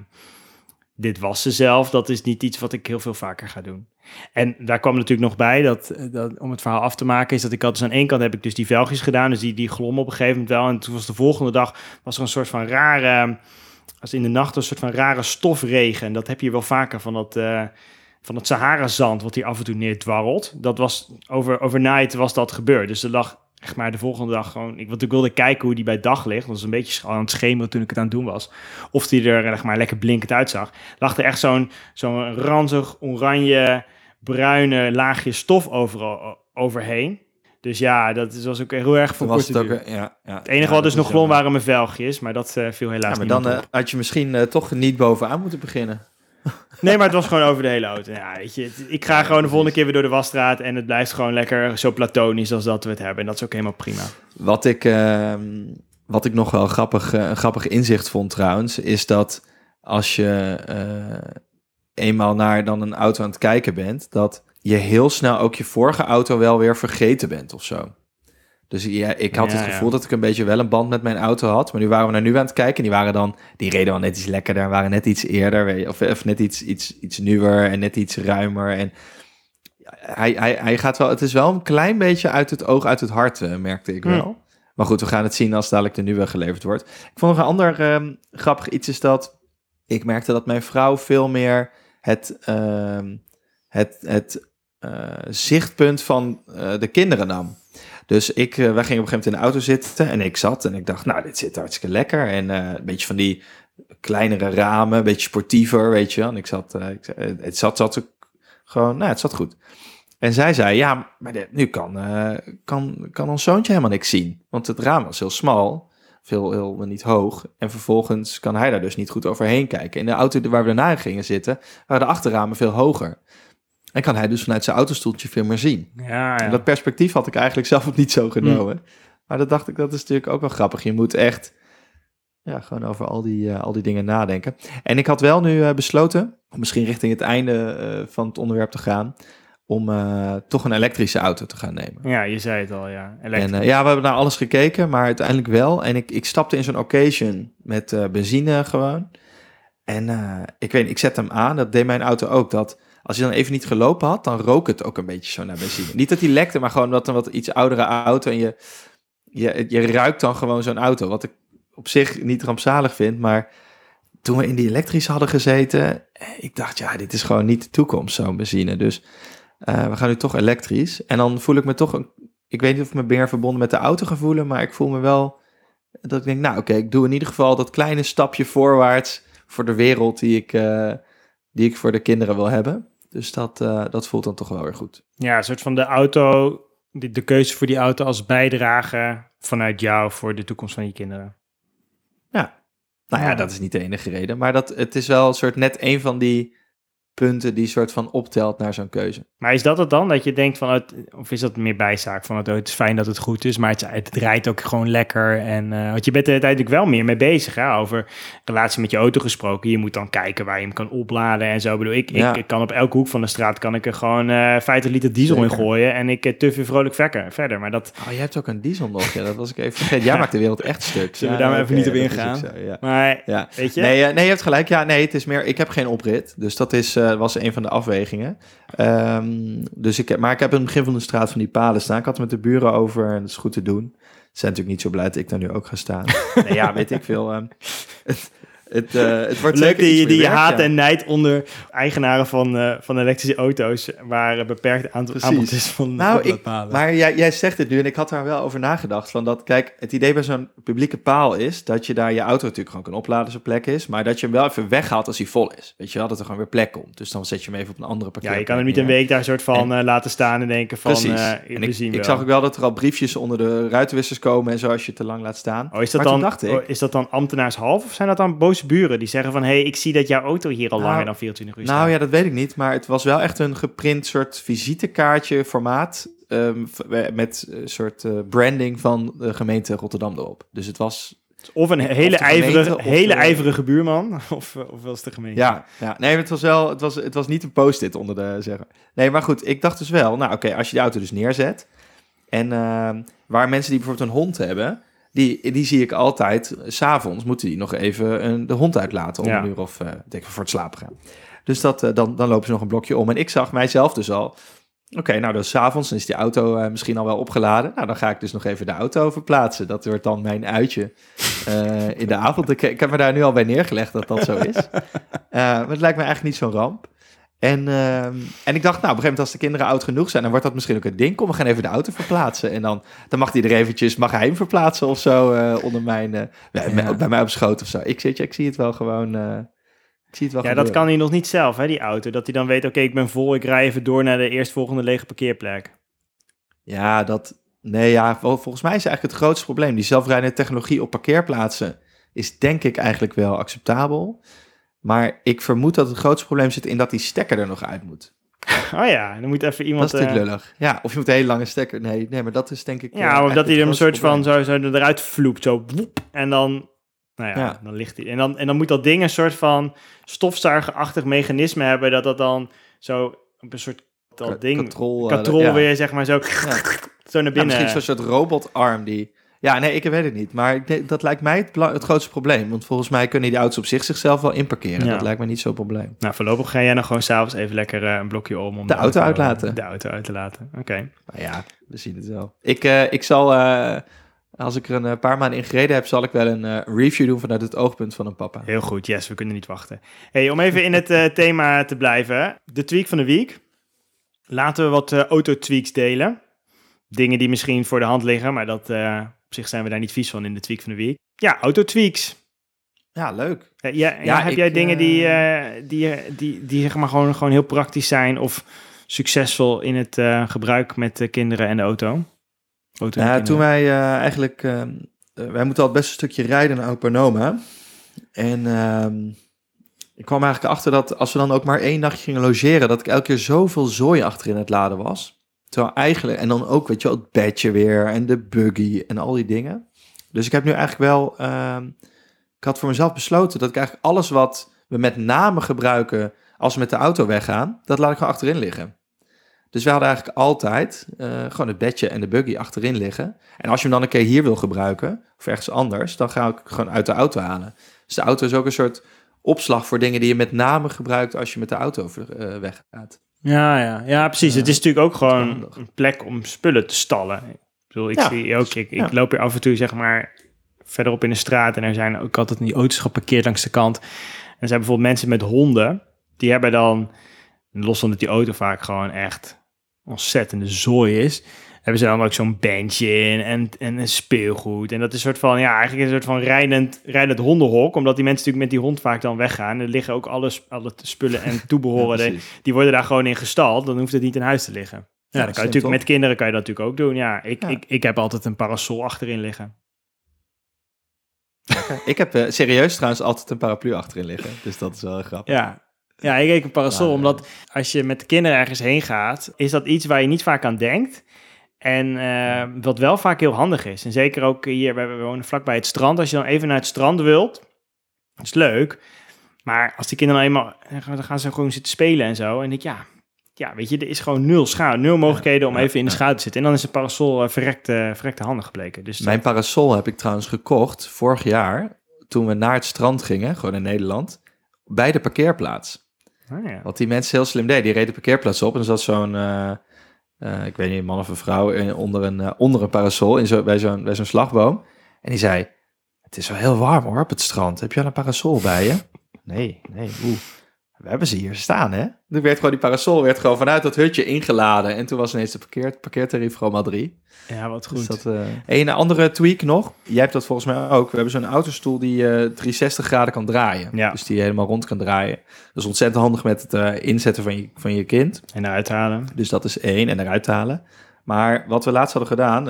dit wassen zelf, dat is niet iets wat ik heel veel vaker ga doen. En daar kwam natuurlijk nog bij, dat, eh, dat, om het verhaal af te maken, is dat ik had dus aan één kant heb ik dus die velgjes gedaan, dus die, die glom op een gegeven moment wel. En toen was de volgende dag, was er een soort van rare, als in de nacht een soort van rare stofregen. En dat heb je wel vaker van dat... eh, van het Sahara-zand wat hier af en toe neerdwarrelt. Dat was over, overnight was dat gebeurd. Dus er lag echt maar de volgende dag gewoon... Ik, want ik wilde kijken hoe die bij dag ligt. Dat was een beetje aan het schemeren toen ik het aan het doen was. Of die er echt maar lekker blinkend uitzag. Lag er echt zo'n zo'n ranzig, oranje, bruine laagje stof over, overheen. Dus ja, dat is- was ook heel erg voor was korte het ook... eh, Ja, ja, Het enige wat dus nog glom waren mijn velgjes, maar dat eh, viel Ja, helaas maar niet dan eh, had je misschien toch niet bovenaan moeten beginnen. Nee, maar het was gewoon over de hele auto. Ja, weet je, het- ik ga gewoon de volgende keer weer door de wasstraat en het blijft gewoon lekker zo platonisch als dat we het hebben. En dat is ook helemaal prima. Wat ik, ehm, wat ik nog wel grappig, eh, een grappig inzicht vond trouwens, is dat als je eh, eenmaal naar dan een auto aan het kijken bent, dat je heel snel ook je vorige auto wel weer vergeten bent of zo. Dus ja, ik had Ja, het ja. gevoel dat ik een beetje wel een band met mijn auto had. Maar nu waren we naar nu aan het kijken. En die waren dan, die reden wel net iets lekkerder, waren net iets eerder. Of, of net iets, iets, iets nieuwer en net iets ruimer. En hij, hij, hij gaat wel, het is wel een klein beetje uit het oog, uit het hart, eh, merkte ik Hmm. wel. Maar goed, we gaan het zien als dadelijk de nieuwe geleverd wordt. Ik vond nog een ander ehm, grappig iets is dat ik merkte dat mijn vrouw veel meer het, ehm, het, het eh, zichtpunt van eh, de kinderen nam. Dus ik, eh, wij gingen op een gegeven moment in de auto zitten en ik zat en ik dacht, nou, dit zit hartstikke lekker. En eh, een beetje van die kleinere ramen, een beetje sportiever, weet je. En ik zat, eh, het zat, zat ook gewoon, nou, het zat goed. En zij zei, ja, maar dit- nu kan, kan, kan ons zoontje helemaal niks zien. Want het raam was heel smal, veel heel niet hoog. En vervolgens kan hij daar dus niet goed overheen kijken. In de auto waar we daarna in gingen zitten, waren de achterramen veel hoger. En kan hij dus vanuit zijn autostoeltje veel meer zien. Ja, ja. En dat perspectief had ik eigenlijk zelf ook niet zo genomen. Maar dat dacht ik, dat is natuurlijk ook wel grappig. Je moet echt ja, gewoon over al die, eh, al die dingen nadenken. En ik had wel nu eh, besloten, om misschien richting het einde eh, van het onderwerp te gaan, om toch een elektrische auto te gaan nemen. ja, je zei het al, ja. En Elektrisch. ja, we hebben naar alles gekeken, maar uiteindelijk wel. En ik, ik stapte in zo'n occasion met benzine gewoon. En ik weet ik zet hem aan. Dat deed mijn auto ook. Dat als je dan even niet gelopen had, dan rook het ook een beetje zo naar benzine. Niet dat hij lekte, maar gewoon dat een wat iets oudere auto. En je, je, je ruikt dan gewoon zo'n auto. Wat ik op zich niet rampzalig vind, maar toen we in die elektrische hadden gezeten, eh, ik dacht, ja, dit is gewoon niet de toekomst, zo'n benzine. Dus eh, we gaan nu toch elektrisch. En dan voel ik me toch, een, ik weet niet of ik me meer verbonden met de auto ga maar ik voel me wel dat ik denk, nou oké, ik doe in ieder geval dat kleine stapje voorwaarts voor de wereld die ik, eh, die ik voor de kinderen wil hebben. Dus dat, eh, dat voelt dan toch wel weer goed. Ja, een soort van de auto, de, de keuze voor die auto als bijdrage vanuit jou voor de toekomst van je kinderen. Nou ja, Ja. dat is niet de enige reden, maar dat, het is wel een soort net een van die punten die soort van optelt naar zo'n keuze. Maar is dat het dan? Dat je denkt van, het, of is dat meer bijzaak van het, oh, het is fijn dat het goed is, maar het, het rijdt ook gewoon lekker. En, eh, want je bent er uiteindelijk wel meer mee bezig, hè? over relatie met je auto gesproken. Je moet dan kijken waar je hem kan opladen en zo. Ik bedoel, ik, Ja. ik, ik kan op elke hoek van de straat kan ik er gewoon eh 50 liter diesel in gooien en ik uh, tuf weer vrolijk verder. verder. Maar dat, Oh, je hebt ook een diesel nog, ja, dat was ik even vergeten. Jij maakt de wereld echt stuk. Zullen we Ja, daar maar even niet op ingaan? zo, ja. maar Ja. weet je? Nee, eh, nee, je hebt gelijk. Ja, nee, het is meer. Ik heb geen oprit, dus dat is, eh, was een van de afwegingen. Ehm, dus ik heb, maar ik heb in het begin van de straat van die palen staan. Ik had het met de buren over en dat is goed te doen. Ze zijn natuurlijk niet zo blij dat ik daar nu ook ga staan. nee, ja, weet ik veel. ehm, het, het, eh, het wordt Leuk die, die werk, haat ja. en nijdt onder eigenaren van, eh, van elektrische auto's, waar een beperkt aantal Precies. aanbod is van Nou, ik, maar jij, jij zegt het nu en ik had daar wel over nagedacht. Van dat, kijk, het idee bij zo'n publieke paal is dat je daar je auto natuurlijk gewoon kan opladen als er plek is. Maar dat je hem wel even weghaalt als hij vol is. Weet je wel, dat er gewoon weer plek komt. Dus dan zet je hem even op een andere Ja, parkeerplek je kan hem niet een week daar soort van eh, laten staan en denken van, Precies. eh, en ik, zien ik zag ook wel dat er al briefjes onder de ruitenwissers komen en zo als je het te lang laat staan. Oh, is dat, Maar dan, dacht ik- oh, is dat dan ambtenaarshalf of zijn dat dan boze buren die zeggen van... hé, hey, ik zie dat jouw auto hier al Nou, langer dan 24 uur Nou staat? ja, dat weet ik niet, maar het was wel echt een geprint soort visitekaartje formaat ehm, met een soort eh, branding van de gemeente Rotterdam erop. Dus het was Of een hele, ijverige, hele de- ijverige buurman, of, eh, of was de gemeente? Ja, ja. nee, het was wel, het was, het was niet een post-it onder de zeggen. Nee, maar goed, ik dacht dus wel, nou oké, als je de auto dus neerzet en ehm, waar mensen die bijvoorbeeld een hond hebben, die, die zie ik altijd, s s'avonds moeten die nog even een, de hond uitlaten om Ja. een uur of, eh denk ik, voor het slapen gaan. Dus dat, eh, dan, dan lopen ze nog een blokje om. En ik zag mijzelf dus al, oké, nou dus 's avonds, dan is die auto eh, misschien al wel opgeladen. Nou, dan ga ik dus nog even de auto verplaatsen. Dat wordt dan mijn uitje eh, in de avond. Ik, ik heb me daar nu al bij neergelegd dat dat zo is. Eh, maar het lijkt me eigenlijk niet zo'n ramp. En, ehm, en ik dacht, nou, op een gegeven moment als de kinderen oud genoeg zijn, dan wordt dat misschien ook een ding. Kom, we gaan even de auto verplaatsen. En dan, dan mag hij er eventjes, mag hij hem verplaatsen of zo eh, onder mijn, eh, bij, Ja. bij mij op schoot of zo. Ik, zit, ik zie het wel gewoon, eh, ik zie het wel Ja, dat kan hij nog niet zelf, hè, die auto. Dat hij dan weet, oké, ik ben vol, ik rij even door naar de eerstvolgende lege parkeerplek. Ja, dat, nee, ja, vol- volgens mij is eigenlijk het grootste probleem. Die zelfrijdende technologie op parkeerplaatsen is denk ik eigenlijk wel acceptabel. Maar ik vermoed dat het grootste probleem zit in dat die stekker er nog uit moet. Oh ja, dan moet even iemand... dat is natuurlijk eh, lullig. Ja, of je moet een hele lange stekker. Nee, nee maar dat is denk ik. eh, Ja, of eigenlijk dat hij er een soort van zo, zo eruit vloept, zo woep, en dan, nou ja, Ja. dan ligt hij. En dan, en dan moet dat ding een soort van stofzuigerachtig mechanisme hebben, dat dat dan zo op een soort dat ding, katrol, eh, katrol weer zeg maar zo, Ja. zo naar binnen. misschien zo'n soort robotarm die. Ja, nee, ik weet het niet. Maar ik dat lijkt mij het, grootste probleem. Want volgens mij kunnen die auto's op zich zichzelf wel inparkeren. Ja. Dat lijkt me niet zo'n probleem. Nou, voorlopig ga jij nog gewoon s'avonds even lekker eh, een blokje om om De auto uitlaten. De auto uit te laten. Oké. Maar ja, we zien het wel. Ik, eh, ik zal, eh, als ik er een eh, paar maanden in gereden heb, zal ik wel een eh, review doen vanuit het oogpunt van een papa. Heel goed, yes, we kunnen niet wachten. Hey, om even in het eh, thema te blijven. De tweak van de week. Laten we wat eh auto-tweaks delen. Dingen die misschien voor de hand liggen, maar dat, eh, op zich zijn we daar niet vies van in de tweak van de week. Ja, auto-tweaks. Ja, leuk. Eh, ja, ja, Ja, heb ik, jij dingen die, eh, die, die, die zeg maar gewoon, gewoon heel praktisch zijn of succesvol in het gebruik met de kinderen en de auto? auto kinderen. toen wij eigenlijk... wij moeten al best een stukje rijden naar Opa en Oma. En ehm, Ik kwam eigenlijk achter dat als we dan ook maar één nachtje gingen logeren, dat ik elke keer zoveel zooi achterin het laden was. Terwijl eigenlijk, en dan ook, weet je het bedje weer en de buggy en al die dingen. Dus ik heb nu eigenlijk wel, ehm, ik had voor mezelf besloten dat ik eigenlijk alles wat we met name gebruiken als we met de auto weggaan, dat laat ik gewoon achterin liggen. Dus we hadden eigenlijk altijd eh, gewoon het bedje en de buggy achterin liggen. En als je hem dan een keer hier wil gebruiken, of ergens anders, dan ga ik gewoon uit de auto halen. Dus de auto is ook een soort opslag voor dingen die je met name gebruikt als je met de auto uh, weggaat. Ja, ja, ja, precies. het is natuurlijk ook gewoon een plek om spullen te stallen. Ik bedoel, ik zie ook, ik, ik loop hier af en toe zeg maar verderop in de straat en er zijn ook altijd die auto's geparkeerd langs de kant. En er zijn bijvoorbeeld mensen met honden, die hebben dan, los van dat die auto vaak gewoon echt ontzettende zooi is, hebben ze dan ook zo'n bandje in en, en een speelgoed. En dat is een soort van, ja, eigenlijk een soort van rijdend, rijdend hondenhok. Omdat die mensen natuurlijk met die hond vaak dan weggaan. Er liggen ook alles, alle spullen en toebehoren, die worden daar gewoon in gestald. Dan hoeft het niet in huis te liggen. Ja, dan kan je natuurlijk, met kinderen kan je dat natuurlijk ook doen. Ja, ik, Ik, ik heb altijd een parasol achterin liggen. ik heb uh, serieus trouwens altijd een paraplu achterin liggen. Dus dat is wel grappig. Ja, ja, ik heb een parasol, omdat als je met de kinderen ergens heen gaat, is dat iets waar je niet vaak aan denkt. En uh, wat wel vaak heel handig is. En zeker ook hier, we wonen vlakbij het strand. Als je dan even naar het strand wilt, is leuk. Maar als die kinderen eenmaal, dan gaan ze gewoon zitten spelen en zo. En ik, ja, ja, weet je, er is gewoon nul schaduw, nul mogelijkheden om even in de schaduw te zitten. En dan is het parasol uh, verrekte, verrekte handig gebleken. Dus Mijn parasol heb ik trouwens gekocht vorig jaar, toen we naar het strand gingen, gewoon in Nederland, bij de parkeerplaats. Oh, ja. Wat die mensen heel slim deden, die reden de parkeerplaats op en er zat zo'n, uh, uh, ik weet niet, een man of een vrouw in, onder, een, uh, onder een parasol in zo, bij zo'n zo'n slagboom. En die zei, het is wel heel warm hoor op het strand. Heb je al een parasol bij je? Nee, nee, oeh. We hebben ze hier staan, hè? Er werd gewoon die parasol werd gewoon vanuit dat hutje ingeladen. En toen was ineens de parkeer, parkeertarief gewoon maar drie. Ja, wat goed. Dus dat, uh... Een andere tweak nog. Jij hebt dat volgens mij ook. We hebben zo'n autostoel die uh, 360 graden kan draaien. Ja. Dus die helemaal rond kan draaien. Dat is ontzettend handig met het uh, inzetten van je, van je kind. En eruit halen. Dus dat is één. En eruit halen. Maar wat we laatst hadden gedaan...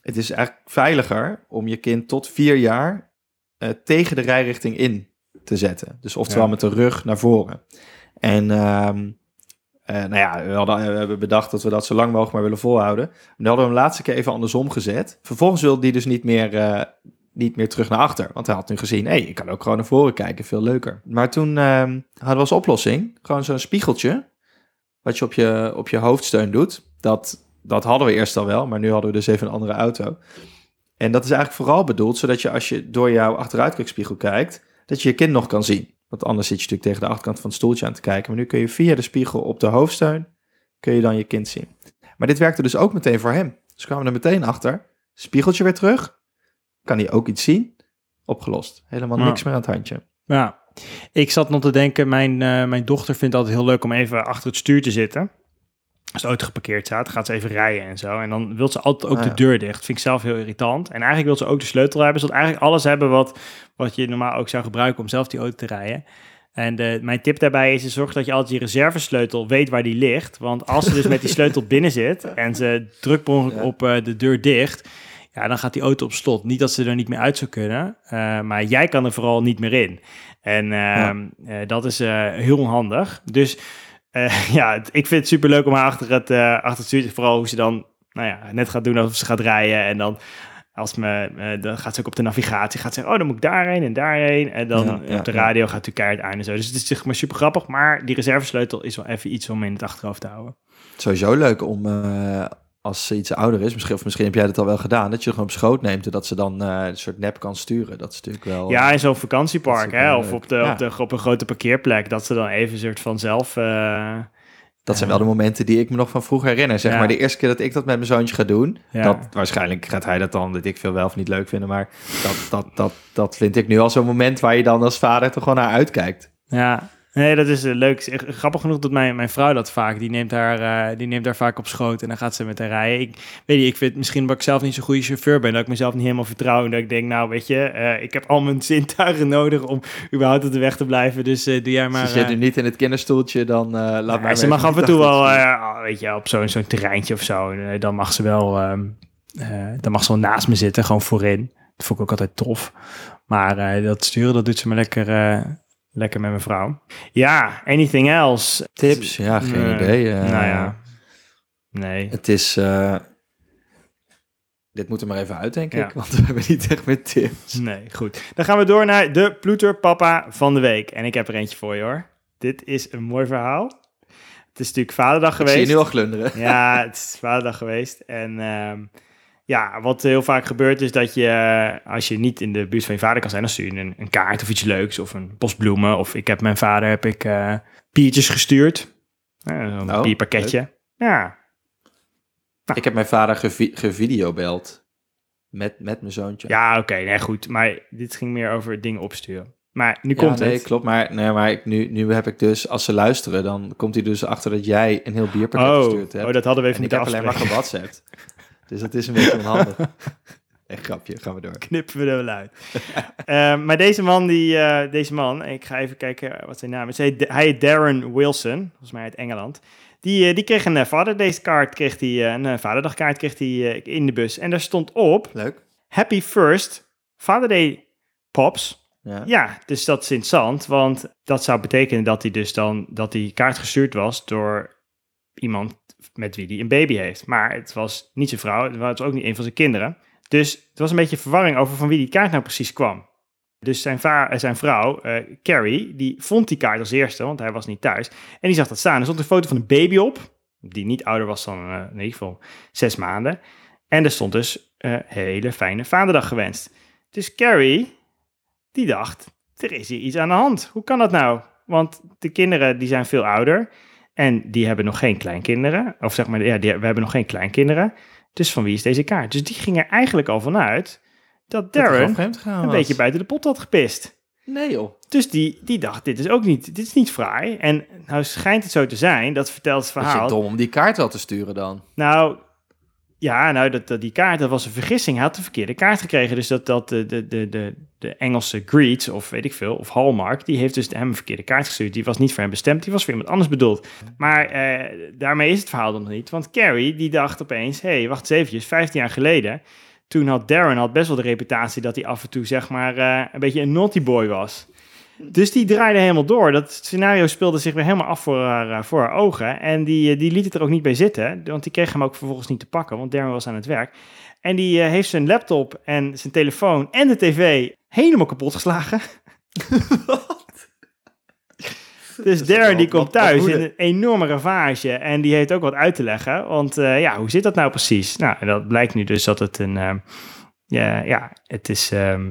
Het is eigenlijk veiliger om je kind tot vier jaar tegen de rijrichting in te zetten. Dus oftewel met de rug naar voren. En uh, nou ja, we, hadden, we hebben bedacht dat we dat zo lang mogelijk maar willen volhouden. Dan hadden we hem laatste keer even andersom gezet. Vervolgens wilde die dus niet meer, uh, niet meer terug naar achter. Want hij had nu gezien, hé, hey, ik kan ook gewoon naar voren kijken, veel leuker. Maar toen uh, hadden we als oplossing gewoon zo'n spiegeltje... wat je op je, op je hoofdsteun doet. Dat, dat hadden we eerst al wel, maar nu hadden we dus even een andere auto. En dat is eigenlijk vooral bedoeld, zodat je als je door jouw achteruitkijkspiegel kijkt dat je je kind nog kan zien. Want anders zit je natuurlijk tegen de achterkant van het stoeltje aan te kijken. Maar nu kun je via de spiegel op de hoofdsteun, kun je dan je kind zien. Maar dit werkte dus ook meteen voor hem. Dus kwamen we er meteen achter. Spiegeltje weer terug. Kan hij ook iets zien? Opgelost. Helemaal niks meer aan het handje. Ja, ik zat nog te denken, mijn, uh, mijn dochter vindt altijd heel leuk om even achter het stuur te zitten als de auto geparkeerd staat, gaat ze even rijden en zo. En dan wil ze altijd ook ah, de deur dicht. Vind ik zelf heel irritant. En eigenlijk wil ze ook de sleutel hebben. Zodat eigenlijk alles hebben wat, wat je normaal ook zou gebruiken om zelf die auto te rijden. En de, mijn tip daarbij is, zorg dat je altijd je reservesleutel weet waar die ligt. Want als ze dus met die sleutel binnen zit en ze drukt op uh, de deur dicht... Ja, dan gaat die auto op slot. Niet dat ze er niet meer uit zou kunnen, uh, maar jij kan er vooral niet meer in. En uh, dat is heel onhandig. Dus uh, ja, ik vind het super leuk om haar achter het, uh, achter het stuurtje, vooral hoe ze dan nou ja, net gaat doen alsof ze gaat rijden. En dan, als me, uh, dan gaat ze ook op de navigatie, gaat zeggen, oh, dan moet ik daarheen en daarheen. En dan ja, ja, op de radio gaat u keihard aan en zo. Dus het is zeg maar super grappig, maar die reservesleutel is wel even iets om in het achterhoofd te houden. Sowieso leuk om als ze iets ouder is, misschien, of misschien heb jij dat al wel gedaan, dat je gewoon op schoot neemt en dat ze dan uh, een soort nep kan sturen. Dat is natuurlijk wel. Ja, in zo'n vakantiepark, hè, of op, de, ja. op, de, op een grote parkeerplek, dat ze dan even een soort van zelf. Uh, dat zijn wel de momenten die ik me nog van vroeger herinner. Zeg ja. maar de eerste keer dat ik dat met mijn zoontje ga doen, ja. dat waarschijnlijk gaat hij dat dan, dat ik veel wel of niet leuk vinden, maar dat, dat, dat, dat vind ik nu al zo'n moment waar je dan als vader toch gewoon naar uitkijkt. Ja, Nee, dat is uh, leuk. Grappig genoeg dat mijn, mijn vrouw dat vaak. Die neemt, haar, uh, die neemt haar vaak op schoot en dan gaat ze met haar rijden. Ik weet niet, ik vind misschien dat ik zelf niet zo'n goede chauffeur ben. Dat ik mezelf niet helemaal vertrouw. En dat ik denk, nou weet je, uh, ik heb al mijn zintuigen nodig om überhaupt op de weg te blijven. Dus doe jij maar... Ze zit nu niet in het kinderstoeltje, dan laat mij Ze mag af en toe wel, weet je, op zo'n zo'n terreintje of zo. dan mag ze wel, ehm, dan mag ze wel naast me zitten, gewoon voorin. Dat vond ik ook altijd tof. Maar dat sturen, dat doet ze maar lekker Lekker met mijn vrouw. Ja, anything else? Tips? Ja, geen idee. eh. nou ja. Nee. Het is... eh, dit moet er maar even uit, denk Ja. ik. Want we hebben niet echt meer tips. Nee, goed. Dan gaan we door naar de ploeterpapa van de week. En ik heb er eentje voor je hoor. Dit is een mooi verhaal. Het is natuurlijk vaderdag Ik zie geweest. je nu al glunderen. Ja, het is vaderdag geweest. En ehm, ja, wat heel vaak gebeurt is dat je, eh, als je niet in de buurt van je vader kan zijn, dan stuur je een, een kaart of iets leuks of een bos bloemen. Of ik heb mijn vader heb ik eh biertjes gestuurd. Een Oh, bierpakketje. Ja, Ik heb mijn vader gevi gevideobeld. Met, met mijn zoontje. ja oké, nee goed. Maar dit ging meer over dingen opsturen. Maar nu Ja, komt nee, het. klopt. Maar, nee, maar ik, nu, nu heb ik dus, als ze luisteren, dan komt hij dus achter dat jij een heel bierpakket Oh, gestuurd hebt. oh, dat hadden we even en ik niet heb alleen maar gewhatsappt. dus dat is een beetje onhandig. Echt grapje, gaan we door. knippen we er wel uit. Eh, maar deze man, die, eh, deze man, ik ga even kijken wat zijn naam is. Hij, heet- hij Darren Wilson, volgens mij uit Engeland. Die, eh, die kreeg een uh, Father's kaart, kreeg die, eh, een eh, Vaderdagkaart kreeg hij eh, in de bus. En daar stond op, Leuk. Happy First Father Day Pops. Ja. Ja, dus dat is interessant, want dat zou betekenen dat hij dus dan, dat die kaart gestuurd was door iemand met wie hij een baby heeft. Maar het was niet zijn vrouw, het was ook niet een van zijn kinderen. Dus het was een beetje verwarring over van wie die kaart nou precies kwam. Dus zijn, eh, zijn vrouw, eh, Carrie, die vond die kaart als eerste, want hij was niet thuis. En die zag dat staan. Er stond een foto van een baby op, die niet ouder was dan eh, in zes maanden. En er stond dus eh, hele fijne vaderdag gewenst. Dus Carrie, die dacht, er is hier iets aan de hand. Hoe kan dat nou? Want de kinderen die zijn veel ouder en die hebben nog geen kleinkinderen. Of zeg maar, ja, die, we hebben nog geen kleinkinderen. Dus van wie is deze kaart? Dus die ging er eigenlijk al vanuit dat Darren een was. beetje buiten de pot had gepist. Nee joh. Dus die, die dacht, dit is ook niet, dit is niet fraai. En nou schijnt het zo te zijn, dat vertelt het Dat je verhaal. dom om die kaart wel te sturen dan. Nou, ja, nou, dat, die kaart, dat was een vergissing. Hij had de verkeerde kaart gekregen. Dus dat, dat de, de, de, de, Engelse Greed, of weet ik veel, of Hallmark, die heeft dus hem een verkeerde kaart gestuurd. Die was niet voor hem bestemd, die was voor iemand anders bedoeld. Maar eh, daarmee is het verhaal dan nog niet. Want Carrie, die dacht opeens, hé, hey, wacht eens eventjes, 15 jaar geleden... Toen had Darren had best wel de reputatie dat hij af en toe, zeg maar, eh, een beetje een naughty boy was. Dus die draaide helemaal door. Dat scenario speelde zich weer helemaal af voor haar, eh, voor haar ogen. En die, eh, die liet het er ook niet bij zitten. Want die kreeg hem ook vervolgens niet te pakken, want Darren was aan het werk. En die eh, heeft zijn laptop en zijn telefoon en de tv helemaal kapot geslagen. Dus Darren die komt thuis in een enorme ravage en die heeft ook wat uit te leggen. Want ja, hoe zit dat nou precies? Nou, en dat blijkt nu dus dat het een, ja, ja, het is, ehm,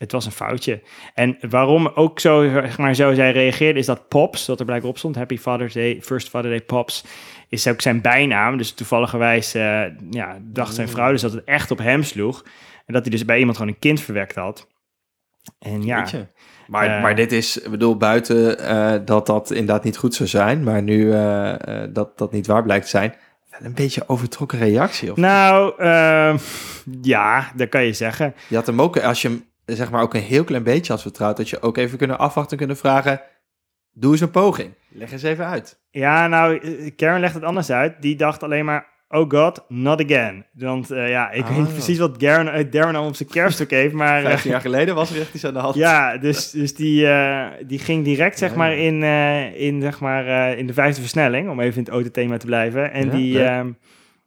het was een foutje. En waarom ook zo, zeg maar, zo zij reageerde, is dat Pops, dat er blijkbaar op stond, Happy Father's Day, First Father Day Pops, is ook zijn bijnaam. Dus toevalligerwijs eh, ja, dacht zijn vrouw dus dat het echt op hem sloeg. En dat hij dus bij iemand gewoon een kind verwekt had. En ja. Maar, Eh. maar dit is, ik bedoel, buiten eh, dat dat inderdaad niet goed zou zijn, maar nu eh, eh, dat dat niet waar blijkt te zijn, wel een beetje overtrokken reactie. Of nou, ehm, ja, dat kan je zeggen. Je had hem ook, als je hem zeg maar ook een heel klein beetje had vertrouwd, dat je ook even kunnen afwachten en kunnen vragen, doe eens een poging. Leg eens even uit. Ja, nou, eh, Karen legt het anders uit. Die dacht alleen maar, oh god, not again. Want eh, ja, ik weet niet Oh. precies wat Darren, eh, Darren al op zijn kerststuk heeft, maar... eh, 15 jaar geleden was er echt iets aan de hand. ja, dus, dus die, die ging direct, zeg Ja, maar, ja. in, in, zeg maar in de vijfde versnelling, om even in het autothema te blijven. En Ja, die, ehm,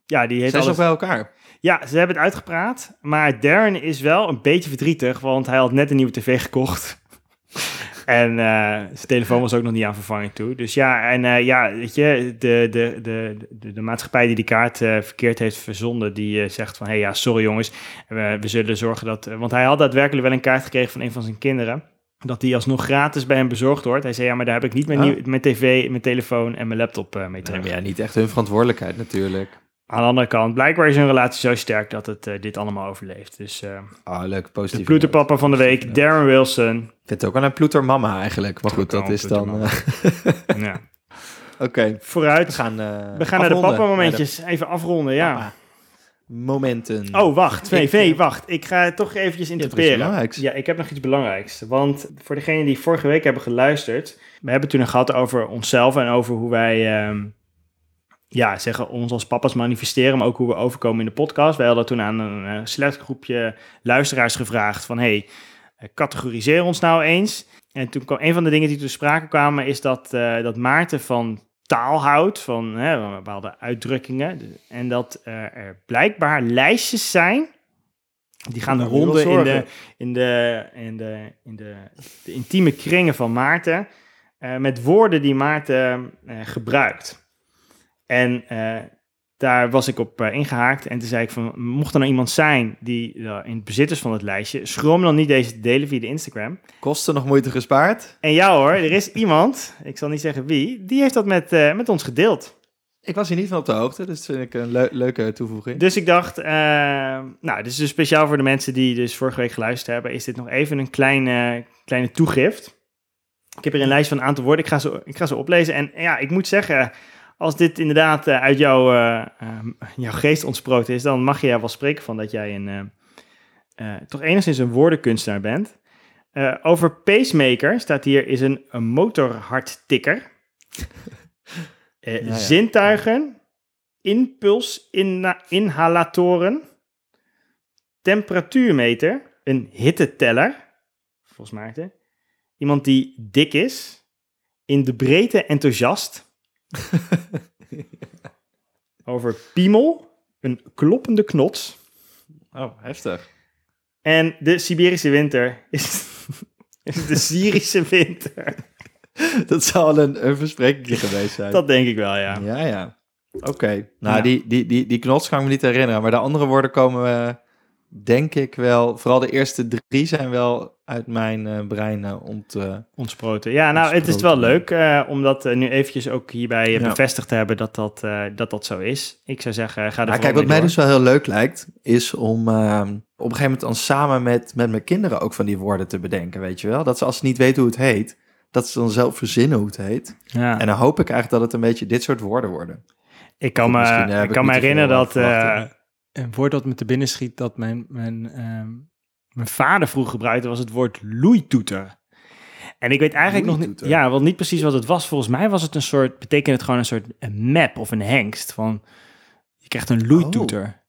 ja, die heeft Zijn ze alles... bij elkaar? Ja, ze hebben het uitgepraat, maar Darren is wel een beetje verdrietig, want hij had net een nieuwe tv gekocht. en eh, zijn telefoon was ook nog niet aan vervanging toe. Dus ja, en eh, ja, weet je, de, de, de, de, de maatschappij die die kaart eh, verkeerd heeft verzonden, die zegt van, hé hey, ja, sorry jongens, we, we zullen zorgen dat... want hij had daadwerkelijk wel een kaart gekregen van een van zijn kinderen, dat die alsnog gratis bij hem bezorgd wordt. Hij zei, ja, maar daar heb ik niet mijn, Oh. nieuw, mijn tv, mijn telefoon en mijn laptop mee Nee, terug. maar ja, niet echt hun verantwoordelijkheid natuurlijk. Aan de andere kant, blijkbaar is hun relatie zo sterk dat het eh, dit allemaal overleeft. Dus eh, Ah, leuk, de positief. ploeterpapa van de week, Darren Wilson. Ik vind het ook wel een ploetermama eigenlijk. Maar goed, dat is dan... eh, Ja. Oké, we Vooruit. gaan eh We gaan naar de papa-momentjes. Even afronden, ja. de papa Momenten. Oh, wacht. Nee, eh, wacht. Ik ga het toch eventjes interpreteren. Ja, ik heb nog iets belangrijks. Want voor degenen die vorige week hebben geluisterd... We hebben het toen nog gehad over onszelf en over hoe wij... ehm, ja, zeggen ons als papa's manifesteren, maar ook hoe we overkomen in de podcast. Wij hadden toen aan een eh, select groepje luisteraars gevraagd van... hey, eh, categoriseer ons nou eens. En toen kwam een van de dingen die toen sprake kwamen, is dat, eh, dat Maarten van taal houdt, van hè, bepaalde uitdrukkingen. En dat er blijkbaar lijstjes zijn. Die gaan de ronde in, de, in, de, in, de, in de, de intieme kringen van Maarten. met woorden die Maarten gebruikt. En eh, daar was ik op eh, ingehaakt. En toen zei ik van, mocht er nou iemand zijn die eh, in het bezit is van het lijstje, schroom dan niet deze te delen via de Instagram. Kosten nog moeite gespaard? En ja hoor, er is iemand, ik zal niet zeggen wie, die heeft dat met, met ons gedeeld. Ik was hier niet van op de hoogte, dus dat vind ik een leu- leuke toevoeging. Dus ik dacht, nou, dit is dus speciaal voor de mensen die dus vorige week geluisterd hebben, is dit nog even een kleine, kleine toegift. Ik heb hier een lijst van een aantal woorden, ik ga ze, ik ga ze oplezen. En ja, ik moet zeggen, als dit inderdaad eh, uit jouw, eh, eh, jouw geest ontsproten is, dan mag je er wel spreken van dat jij een, toch enigszins een woordenkunstenaar bent. Over pacemaker staat hier is een, een motorharttikker. Ja. Zintuigen, impulsinhalatoren, temperatuurmeter, een hitteteller, volgens Maarten. Iemand die dik is, in de breedte enthousiast. Over piemel, een kloppende knots. Oh, heftig. En de Siberische winter is, is de Syrische winter. Dat zal een, een geweest zijn. Dat denk ik wel, ja. Ja, ja. Oké. Nou, Ja. die, die, die, die knots kan ik me niet herinneren. Maar de andere woorden komen, eh, denk ik wel... Vooral de eerste drie zijn wel uit mijn eh, brein eh, ont... eh, Ontsproten. Ja, nou, het is wel leuk eh, om dat eh, nu eventjes ook hierbij Ja. bevestigd te hebben dat dat, eh, dat dat zo is. Ik zou zeggen, ga er Nou, vooral kijk, wat mij door. dus wel heel leuk lijkt, is om eh, op een gegeven moment dan samen met, met mijn kinderen ook van die woorden te bedenken, weet je wel? Dat ze als ze niet weten hoe het heet, dat ze dan zelf verzinnen hoe het heet. Ja. En dan hoop ik eigenlijk dat het een beetje dit soort woorden worden. Ik kan me, eh, ik kan me herinneren dat verwachtingen. een woord dat me te binnen schiet dat mijn, mijn, ehm, mijn vader vroeger gebruikte, was het woord loeitoeter. En ik weet eigenlijk nog niet, ja, wel niet precies wat het was. Volgens mij was het een soort, betekent het gewoon een soort een map of een hengst van, je krijgt een loeitoeter.